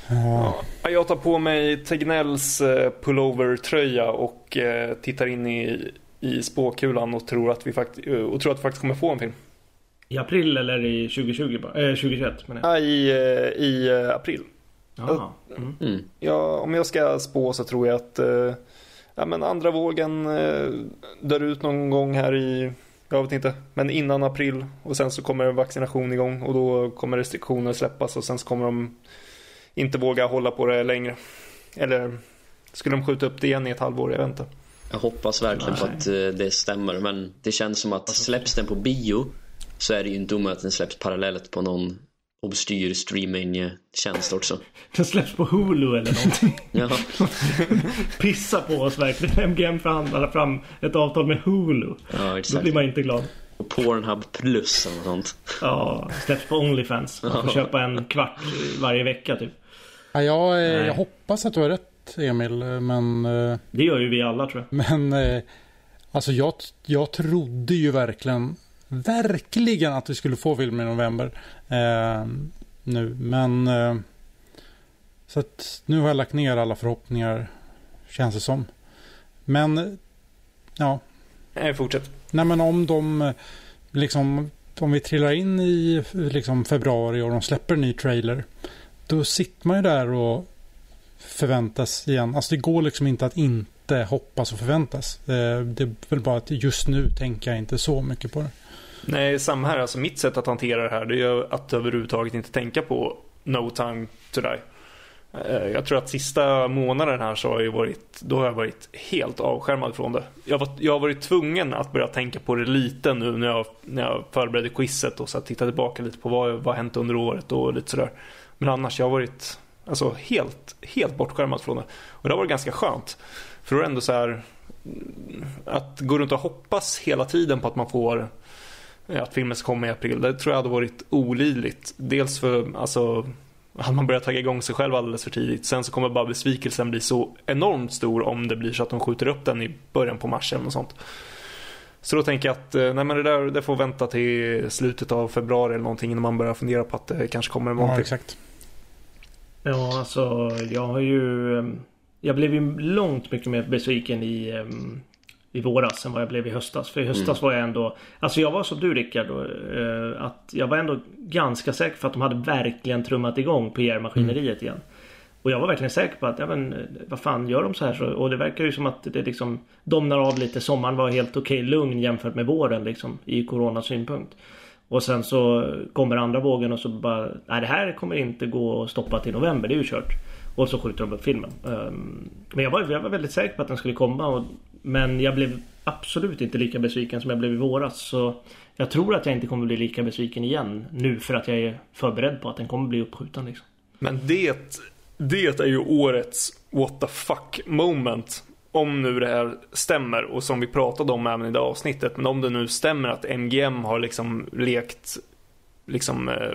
Speaker 3: Ja.
Speaker 1: Ja, Jag tar på mig Tegnells eh, pullover-tröja och eh, tittar in i, i spåkulan och tror, att vi fakt- eh, och tror att vi faktiskt kommer få en film.
Speaker 2: I april eller i 2020 bara? Eh, 2021 menar jag.
Speaker 1: Ja, i, i april.
Speaker 2: Mm.
Speaker 4: mm.
Speaker 1: Ja, om jag ska spå så tror jag att ja, men andra vågen eh, dör ut någon gång här i, jag vet inte, men innan april. Och sen så kommer vaccination igång och då kommer restriktioner släppas och sen så kommer de inte våga hålla på det längre. Eller skulle de skjuta upp det igen i ett halvår? Jag vet inte.
Speaker 4: Jag hoppas verkligen på
Speaker 2: Nej.
Speaker 4: att eh, det stämmer. Men det känns som att släpps den på bio så är det ju inte omöjligt att den släpps parallellt på någon obstyr streaming-tjänst också.
Speaker 2: Den släpps på Hulu eller någonting.
Speaker 4: Ja,
Speaker 2: Pissa på oss verkligen. MGM förhandlar fram ett avtal med Hulu.
Speaker 4: ja
Speaker 2: Då
Speaker 4: exakt.
Speaker 2: blir man inte glad.
Speaker 4: Och Pornhub plus eller något sånt.
Speaker 2: Ja, släpps på Onlyfans. Man får köpa en kvart varje vecka typ.
Speaker 3: Ja, jag, eh, jag hoppas att du har rätt Emil, men, eh,
Speaker 2: Det gör ju vi alla tror jag.
Speaker 3: men eh, alltså jag, jag trodde ju verkligen, verkligen att vi skulle få filmen i november eh, nu, men eh, så att nu har jag lagt ner alla förhoppningar, känns det som. Men, ja,
Speaker 1: Nej, fortsätt.
Speaker 3: Nej men om de liksom om vi trillar in i liksom februari och de släpper en ny trailer. Då sitter man ju där och förväntas igen. Alltså det går liksom inte att inte hoppas och förväntas. Eh, Det är väl bara att just nu tänker jag inte så mycket på det.
Speaker 1: Nej, samma här. Alltså mitt sätt att hantera det här det är att överhuvudtaget inte tänka på No time to die. Eh, jag tror att sista månaden här så har jag varit, då har jag varit helt avskärmad från det. Jag, var, jag har varit tvungen att börja tänka på det lite nu när jag, när jag förberedde quizet och så titta tillbaka lite på vad, som har hänt under året och lite sådär. Men annars, jag har varit alltså, helt, helt bortskärmad från det. Och det har varit ganska skönt. För då är det ändå så här att gå runt och hoppas hela tiden på att man får att filmen ska komma i april. Det tror jag hade varit olidligt. Dels för, alltså, hade man börjat tagga igång sig själv alldeles för tidigt. Sen så kommer bara besvikelsen bli så enormt stor om det blir så att de skjuter upp den i början på mars eller något sånt. Så då tänker jag att eh, nej men det där det får vänta till slutet av februari eller någonting innan man börjar fundera på att det kanske kommer
Speaker 3: Ja,
Speaker 1: någonting.
Speaker 3: exakt.
Speaker 2: Ja, alltså jag har ju... ehm, Jag blev ju långt mycket mer besviken i, ehm, i våras än vad jag blev i höstas. För i höstas var jag ändå... Alltså jag var som du Rickard eh, att jag var ändå ganska säker för att de hade verkligen trummat igång PR-maskineriet igen. Och jag var verkligen säker på att, ja men vad fan gör de så här? Så, och det verkar ju som att det liksom domnar av lite. Sommaren var helt okej lugn jämfört med våren liksom i coronasynpunkt. Och sen så kommer andra vågen och så bara, nej det här kommer inte gå att stoppa till november, det är ju kört. Och så skjuter de upp filmen. Ehm, men jag var, jag var väldigt säker på att den skulle komma. Och, men jag blev absolut inte lika besviken som jag blev i våras. Så jag tror att jag inte kommer bli lika besviken igen nu för att jag är förberedd på att den kommer bli uppskjuten liksom.
Speaker 1: Men det, det är ju årets what the fuck moment. Om nu det här stämmer och som vi pratade om även i det avsnittet. Men om det nu stämmer att MGM har liksom lekt liksom eh,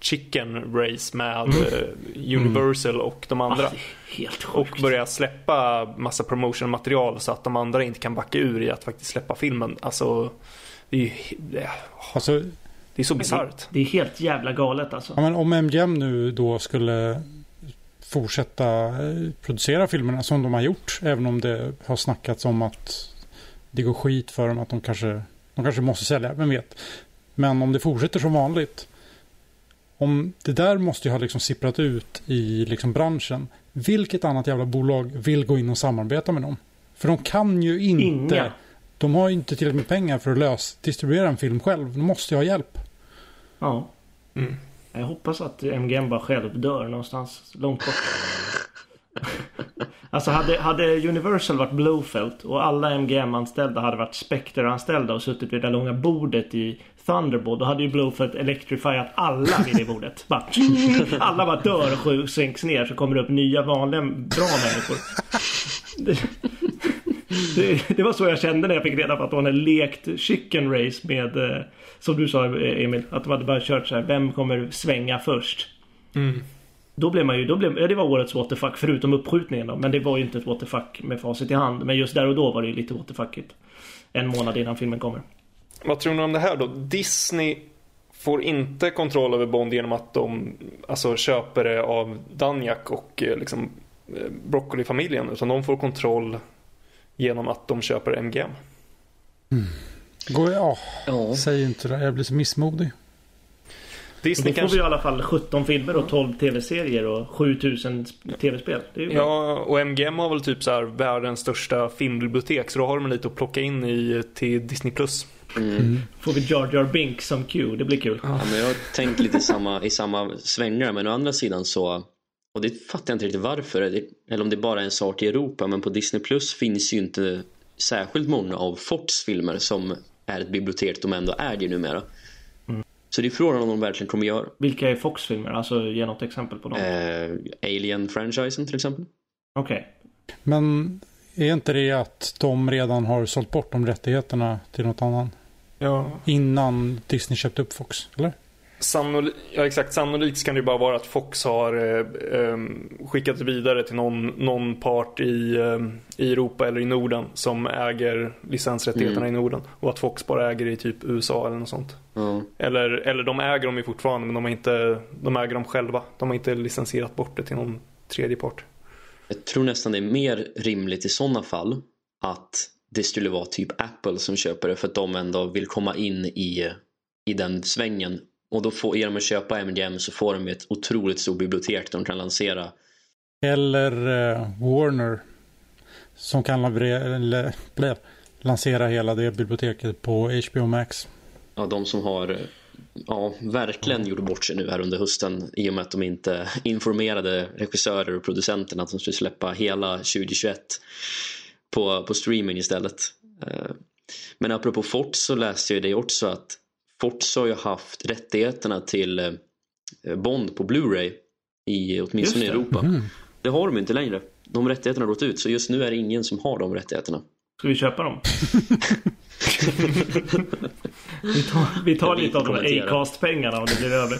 Speaker 1: chicken race med eh, Universal och de andra.
Speaker 2: Är helt
Speaker 1: Och
Speaker 2: sjukt.
Speaker 1: börja släppa massa promotion-material så att de andra inte kan backa ur i att faktiskt släppa filmen. Alltså, det är ju det är,
Speaker 3: Alltså,
Speaker 1: det är så bisarrt.
Speaker 2: Det är helt jävla galet alltså.
Speaker 3: ja, men om MGM nu då skulle fortsätta eh, producera filmerna som de har gjort. Även om det har snackats om att det går skit för dem. Att de kanske, de kanske måste sälja. Vem vet. Men om det fortsätter som vanligt. Om det där måste ju ha liksom sipprat ut i liksom branschen. Vilket annat jävla bolag vill gå in och samarbeta med dem? För de kan ju inte.
Speaker 2: Inga.
Speaker 3: De har ju inte tillräckligt med pengar för att lös, distribuera en film själv. De måste ju ha hjälp.
Speaker 2: Ja.
Speaker 1: Mm.
Speaker 2: Jag hoppas att MGM bara själv dör någonstans långt bort. Alltså hade, hade Universal varit Blowfelt och alla MGM-anställda hade varit Spectre-anställda och suttit vid det där långa bordet i Thunderbolt. Då hade ju Blowfelt electrifierat alla vid det bordet. Bara, alla bara dör och sju- sänks ner så kommer det upp nya vanliga bra människor. Det, Det, det, var så jag kände när jag fick reda på att de hade lekt chicken race med, eh, som du sa Emil, att de hade bara kört så här, vem kommer svänga först?
Speaker 1: Mm.
Speaker 2: Då blev man ju, då blev, ja, det var årets what the fuck förutom uppskjutningen då. Men det var ju inte ett what the fuck med facit i hand. Men just där och då var det ju lite what the fuckigt. En månad innan filmen kommer.
Speaker 1: Vad tror ni om det här då? Disney får inte kontroll över Bond genom att de alltså, köper det av Danjak och eh, liksom, eh, Broccoli-familjen. Utan de får kontroll genom att de köper MGM.
Speaker 3: Mm. Går, ja,
Speaker 4: Ja.
Speaker 3: säg inte det. Jag blir så missmodig.
Speaker 1: Disney
Speaker 2: Då får
Speaker 1: kanske...
Speaker 2: vi i alla fall 17 filmer och 12 tv-serier och 7000 tv-spel.
Speaker 1: Ja, och MGM har väl typ så här världens största filmbibliotek. Så då har de lite att plocka in i till Disney+. Plus.
Speaker 4: Mm.
Speaker 2: Får vi Jar Jar Binks som Q. Det blir kul.
Speaker 4: Ja, men jag har tänkt lite i samma, i samma svängar men å andra sidan så och det fattar jag inte riktigt varför det- eller om det bara är en sak i Europa men på Disney Plus finns ju inte särskilt många av Forts filmer som är ett bibliotek de ändå äger numera. Så det är frågan om de verkligen kommer göra.
Speaker 2: Vilka är Fox-filmer? Alltså ge något exempel på dem.
Speaker 4: Eh, Alien-franchisen till exempel.
Speaker 2: Okej.
Speaker 3: Men är inte det att de redan har sålt bort de rättigheterna till något annan?
Speaker 1: Ja,
Speaker 3: Innan Disney köpte upp Fox, eller?
Speaker 1: Sannoli ja exakt, sannolikt kan det ju bara vara att Fox har eh, eh, skickat vidare till någon, någon part i, eh, i Europa eller i Norden som äger licensrättigheterna
Speaker 4: Mm.
Speaker 1: i Norden. Och att Fox bara äger i typ USA eller något sånt.
Speaker 4: Ja.
Speaker 1: Eller, eller de äger dem ju fortfarande men de, har inte, de äger dem själva. De har inte licensierat bort det till någon tredje part.
Speaker 4: Jag tror nästan det är mer rimligt i sådana fall att det skulle vara typ Apple som köper det för att de ändå vill komma in i, i den svängen. Och då får, genom att köpa MGM så får de ett otroligt stort bibliotek de kan lansera.
Speaker 3: Eller eh, Warner. Som kan lansera, hela det biblioteket på HBO Max.
Speaker 4: Ja, de som har ja, verkligen gjort bort sig nu här under hösten i och med att de inte informerade regissörer och producenterna att de skulle släppa hela 2021 på, på streaming istället. Eh, Men apropå Forts så läste jag det också att Forts har ju haft rättigheterna till eh, Bond på Blu-ray i åtminstone i. Europa.
Speaker 3: Mhm.
Speaker 4: Det har de inte längre. De rättigheterna har gått ut så just nu är det ingen som har de rättigheterna.
Speaker 2: Ska vi köpa dem? vi tar, vi tar lite av
Speaker 4: inte
Speaker 2: de
Speaker 4: kommentera.
Speaker 2: Acast-pengarna om det blir över.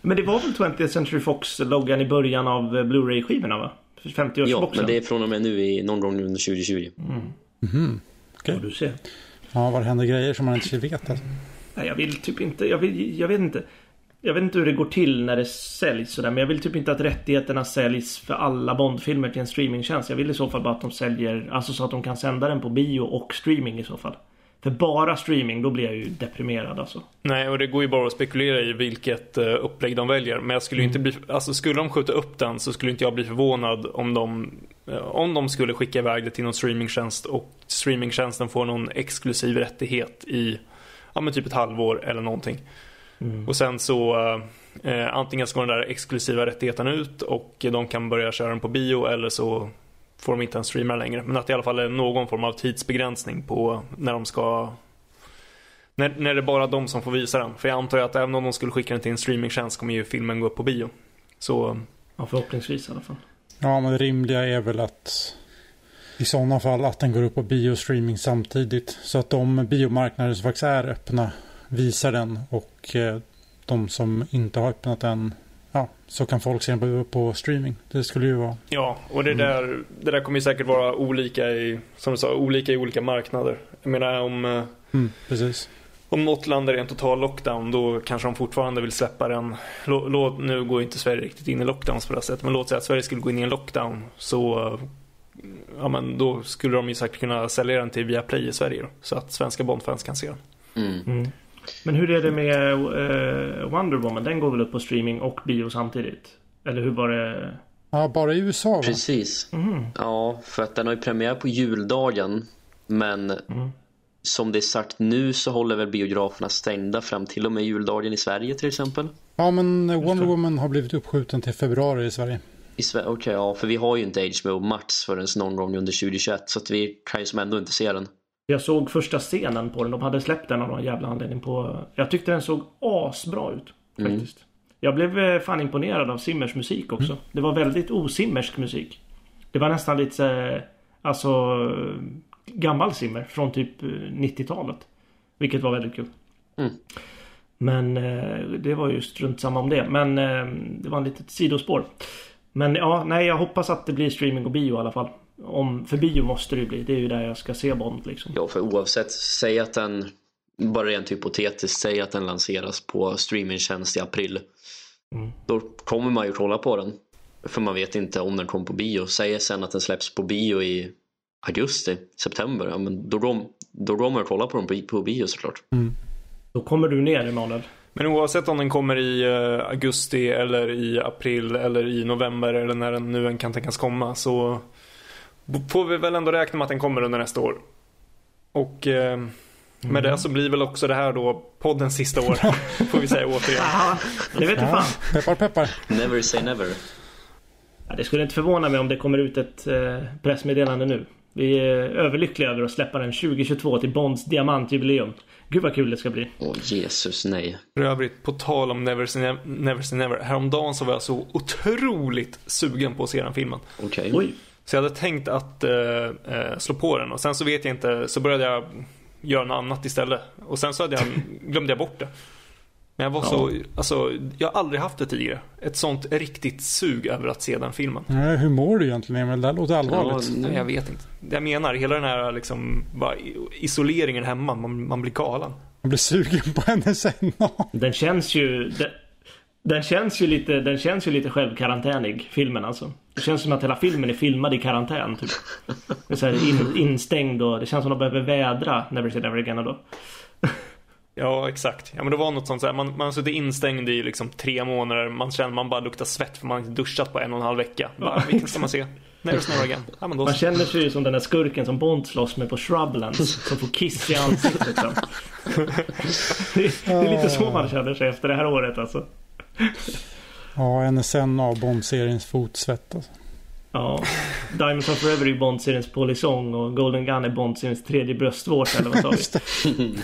Speaker 2: Men det var väl 20th Century Fox-loggan i början av eh, Blu-ray-skivorna va? För 50-årsboxen.
Speaker 4: Ja, men det är från och med nu i någon gång under 2020.
Speaker 3: Mhm.
Speaker 2: Ja, du ser.
Speaker 3: Ja, var händer grejer som man inte vet. Alltså.
Speaker 2: Nej, jag vill typ inte. Jag, vill, jag vet inte. Jag vet inte hur det går till när det säljs sådär. Men jag vill typ inte att rättigheterna säljs för alla Bondfilmer till en streamingtjänst. Jag vill i så fall bara att de säljer, alltså så att de kan sända den på bio och streaming i så fall. För bara streaming, då blir jag ju deprimerad alltså.
Speaker 1: Nej, och det går ju bara att spekulera i vilket eh, upplägg de väljer. Men jag skulle ju inte bli, alltså skulle de skjuta upp den så skulle inte jag bli förvånad om de, eh, om de skulle skicka iväg det till någon streamingtjänst och streamingtjänsten får någon exklusiv rättighet i, ja men typ ett halvår eller någonting. Och sen så eh, antingen så går den där exklusiva rättigheten ut och de kan börja köra den på bio eller så får de inte ens streama längre. Men att det i alla fall är någon form av tidsbegränsning på när de ska när, när det är bara de som får visa den. För jag antar ju att även om de skulle skicka den till en streamingtjänst kommer ju filmen gå upp på bio. Så
Speaker 2: Ja, förhoppningsvis i alla fall.
Speaker 3: Ja, men det rimliga är väl att i sådana fall att den går upp på biostreaming samtidigt. Så att de biomarknader som faktiskt är öppna visar den och eh, de som inte har öppnat den, ja, så kan folk se den på, på streaming. Det skulle ju vara...
Speaker 1: ja, och det där, det där kommer ju säkert vara olika i, som du sa, olika i olika marknader. Jag menar om, eh,
Speaker 3: Mm, precis.
Speaker 1: om något land är i en total lockdown då kanske de fortfarande vill släppa den. Lå, låt, nu går inte Sverige riktigt in i lockdowns på det sättet. Men låt säga att Sverige skulle gå in i en lockdown så Ja men då skulle de ju säkert kunna sälja den till Viaplay i Sverige då, Så att svenska Bondfans kan se den.
Speaker 4: Mm.
Speaker 2: Mm. Men hur är det med eh, Wonder Woman? Den går väl upp på streaming och bio samtidigt? Eller hur var det?
Speaker 3: Ja, bara i USA va?
Speaker 4: Precis.
Speaker 2: Mhm.
Speaker 4: Ja, för att den har ju premiär på juldagen. Men
Speaker 2: Mm.
Speaker 4: som det är sagt nu så håller väl biograferna stängda fram till och med juldagen i Sverige till exempel.
Speaker 3: Ja, men Wonder Woman har blivit uppskjuten till februari i Sverige.
Speaker 4: I Sverige, okej ja, för vi har ju inte HBO Max förrän någon gång under 2021 så att vi kan ju som ändå inte se den.
Speaker 2: Jag såg första scenen på den. De hade släppt den av någon jävla anledning på... Jag tyckte den såg asbra ut. Faktiskt. Jag blev eh, fan imponerad av Simmers musik också. Det var väldigt osimmersk musik. Det var nästan lite Alltså eh, gammal Zimmer från typ eh, 90-talet. Vilket var väldigt kul.
Speaker 4: Mm.
Speaker 2: Men eh, det var ju strunt samma om det. Men eh, det var en litet sidospår. Men ja, nej jag hoppas att det blir streaming och bio i alla fall. Om, för bio måste det ju bli. Det är ju där jag ska se Bond liksom.
Speaker 4: Ja, för oavsett, säg att den, bara rent hypotetiskt, säg att den lanseras på streamingtjänst i april.
Speaker 2: Mm.
Speaker 4: Då kommer man ju kolla på den. För man vet inte om den kommer på bio. Säg sen att den släpps på bio i augusti, september. Ja, men då, går, då går man och kollar på den på, på bio såklart.
Speaker 2: Då kommer du ner Emanuel.
Speaker 1: Men oavsett om den kommer i eh, augusti eller i april eller i november eller när den nu än kan tänkas komma så får vi väl ändå räkna med att den kommer under nästa år. Och eh, med det så blir väl också det här då poddens sista år. får vi säga återigen.
Speaker 2: Aha, det vet du
Speaker 3: Ja,
Speaker 2: fan.
Speaker 3: peppar peppar.
Speaker 4: Never say never.
Speaker 2: Ja, det skulle inte förvåna mig om det kommer ut ett eh, pressmeddelande nu. Vi är överlyckliga över att släppa den 2022 till Bonds diamantjubileum. Gud vad kul det ska bli.
Speaker 4: Åh Jesus, nej.
Speaker 1: För övrigt, på tal om Never say never, never, say never. Häromdagen så var jag så otroligt sugen på att se den filmen.
Speaker 4: Okej.
Speaker 2: Oj.
Speaker 1: Så jag hade tänkt att eh, eh, slå på den och sen så vet jag inte, så började jag göra något annat istället. Och sen så hade jag, glömde jag bort det. Men jag var så, alltså, jag har aldrig haft det tidigare. Ett sånt riktigt sug över att se den filmen.
Speaker 3: Nej, hur mår du egentligen Emil? Det här låter allvarligt.
Speaker 4: Ja,
Speaker 1: Nej, jag vet inte. Det jag menar, hela den här liksom, bara isoleringen hemma, man, man blir galen.
Speaker 3: Jag blir sugen på hennes NA.
Speaker 2: Den känns ju... Den, den känns ju lite, den känns ju lite självkarantänig, filmen alltså. Det känns som att hela filmen är filmad i karantän typ. Det är så in, instängd och det känns som att de behöver vädra Never say never again då.
Speaker 1: Ja, exakt. Ja, men det var något sånt så här, man, man har suttit instängd i liksom tre månader, man känner man bara luktar svett för man har inte duschat på en och en halv vecka. Bara, vilken ska man se? Never say never again. Ja, men då
Speaker 2: Man känner sig ju som den där skurken som Bond slåss med på Shrublands. Som får kiss i ansiktet liksom. Det är, det är lite så man känner sig efter det här året alltså.
Speaker 3: Ja, NSN av Bond-seriens fotsvett alltså.
Speaker 2: Ja. Diamonds of Forever är Bond-seriens polisong och Golden Gun är Bond-seriens tredje bröstvårta eller vad sa vi?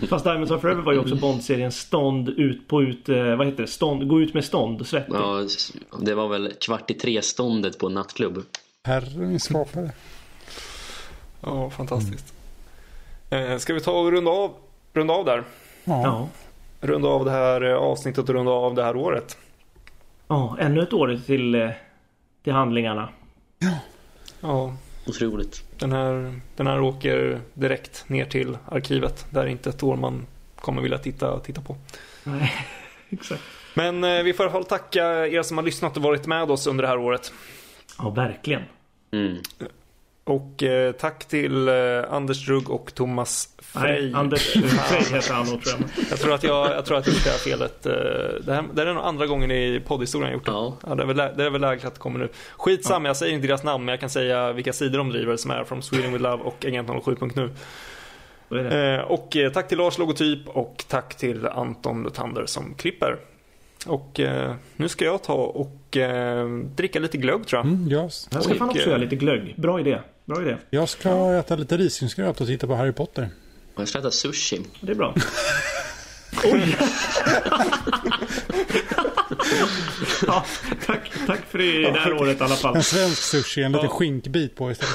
Speaker 2: Fast Diamonds of Forever var ju också Bond-seriens stånd ut på ut... eh, Vad heter det? Stånd, gå ut med stånd, svettig.
Speaker 4: Ja, det var väl kvart i tre-ståndet på en nattklubb.
Speaker 3: Herre min skapare.
Speaker 1: Ja, fantastiskt. Eh, ska vi ta och runda av, runda av där?
Speaker 3: Ja.
Speaker 2: Ja.
Speaker 1: Runda av det här eh, avsnittet och runda av det här året.
Speaker 2: Ja, ännu ett år till, eh, till handlingarna.
Speaker 1: Ja,
Speaker 4: Otroligt.
Speaker 1: den här, den här åker direkt ner till arkivet. Det är inte ett år man kommer vilja titta, titta på.
Speaker 2: Nej, exakt.
Speaker 1: Men eh, vi får i alla fall tacka er som har lyssnat och varit med oss under det här året.
Speaker 2: Ja, verkligen.
Speaker 4: Mm.
Speaker 1: Och eh, tack till eh, Anders Drugg och Thomas Frey.
Speaker 2: Nej, Anders Frey heter han nog tror jag.
Speaker 1: Jag tror att jag, jag tror att jag här felet. eh, Det, här, det här är nog andra gången i poddhistorien jag gjort det.
Speaker 4: Ja.
Speaker 1: Ja, det, är väl, lä- det är väl lägligt att det kommer nu. Skitsamma, jag säger inte deras namn men jag kan säga vilka sidor de driver som är From Sweden with Love och Agent 07.nu.
Speaker 2: Då är det.
Speaker 1: Eh, och eh, tack till Lars Logotyp och tack till Anton Lutander som klipper. Och eh, nu ska jag ta och eh, dricka lite glögg tror jag.
Speaker 3: Mm, jag,
Speaker 2: Jag ska fan också
Speaker 1: eh,
Speaker 2: göra lite glögg. Bra idé. Bra idé.
Speaker 3: jag ska äta lite risgrynsgröt och titta på Harry Potter.
Speaker 4: Och jag ska äta sushi.
Speaker 2: Det är bra. Oj! ja, tack, tack för det, det här året i alla fall.
Speaker 3: En svensk sushi, en liten skinkbit på istället.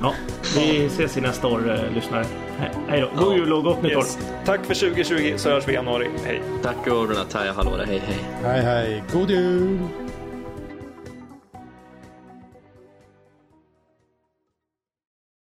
Speaker 2: Ja, vi ses i nästa år, eh, lyssnare. He- Hej då. God jul och gott nytt år.
Speaker 1: Yes. Tack för 2020 så hörs vi i januari. Hej.
Speaker 4: Tack och Renataya, hallå där, hej hej.
Speaker 3: Hej hej, god jul!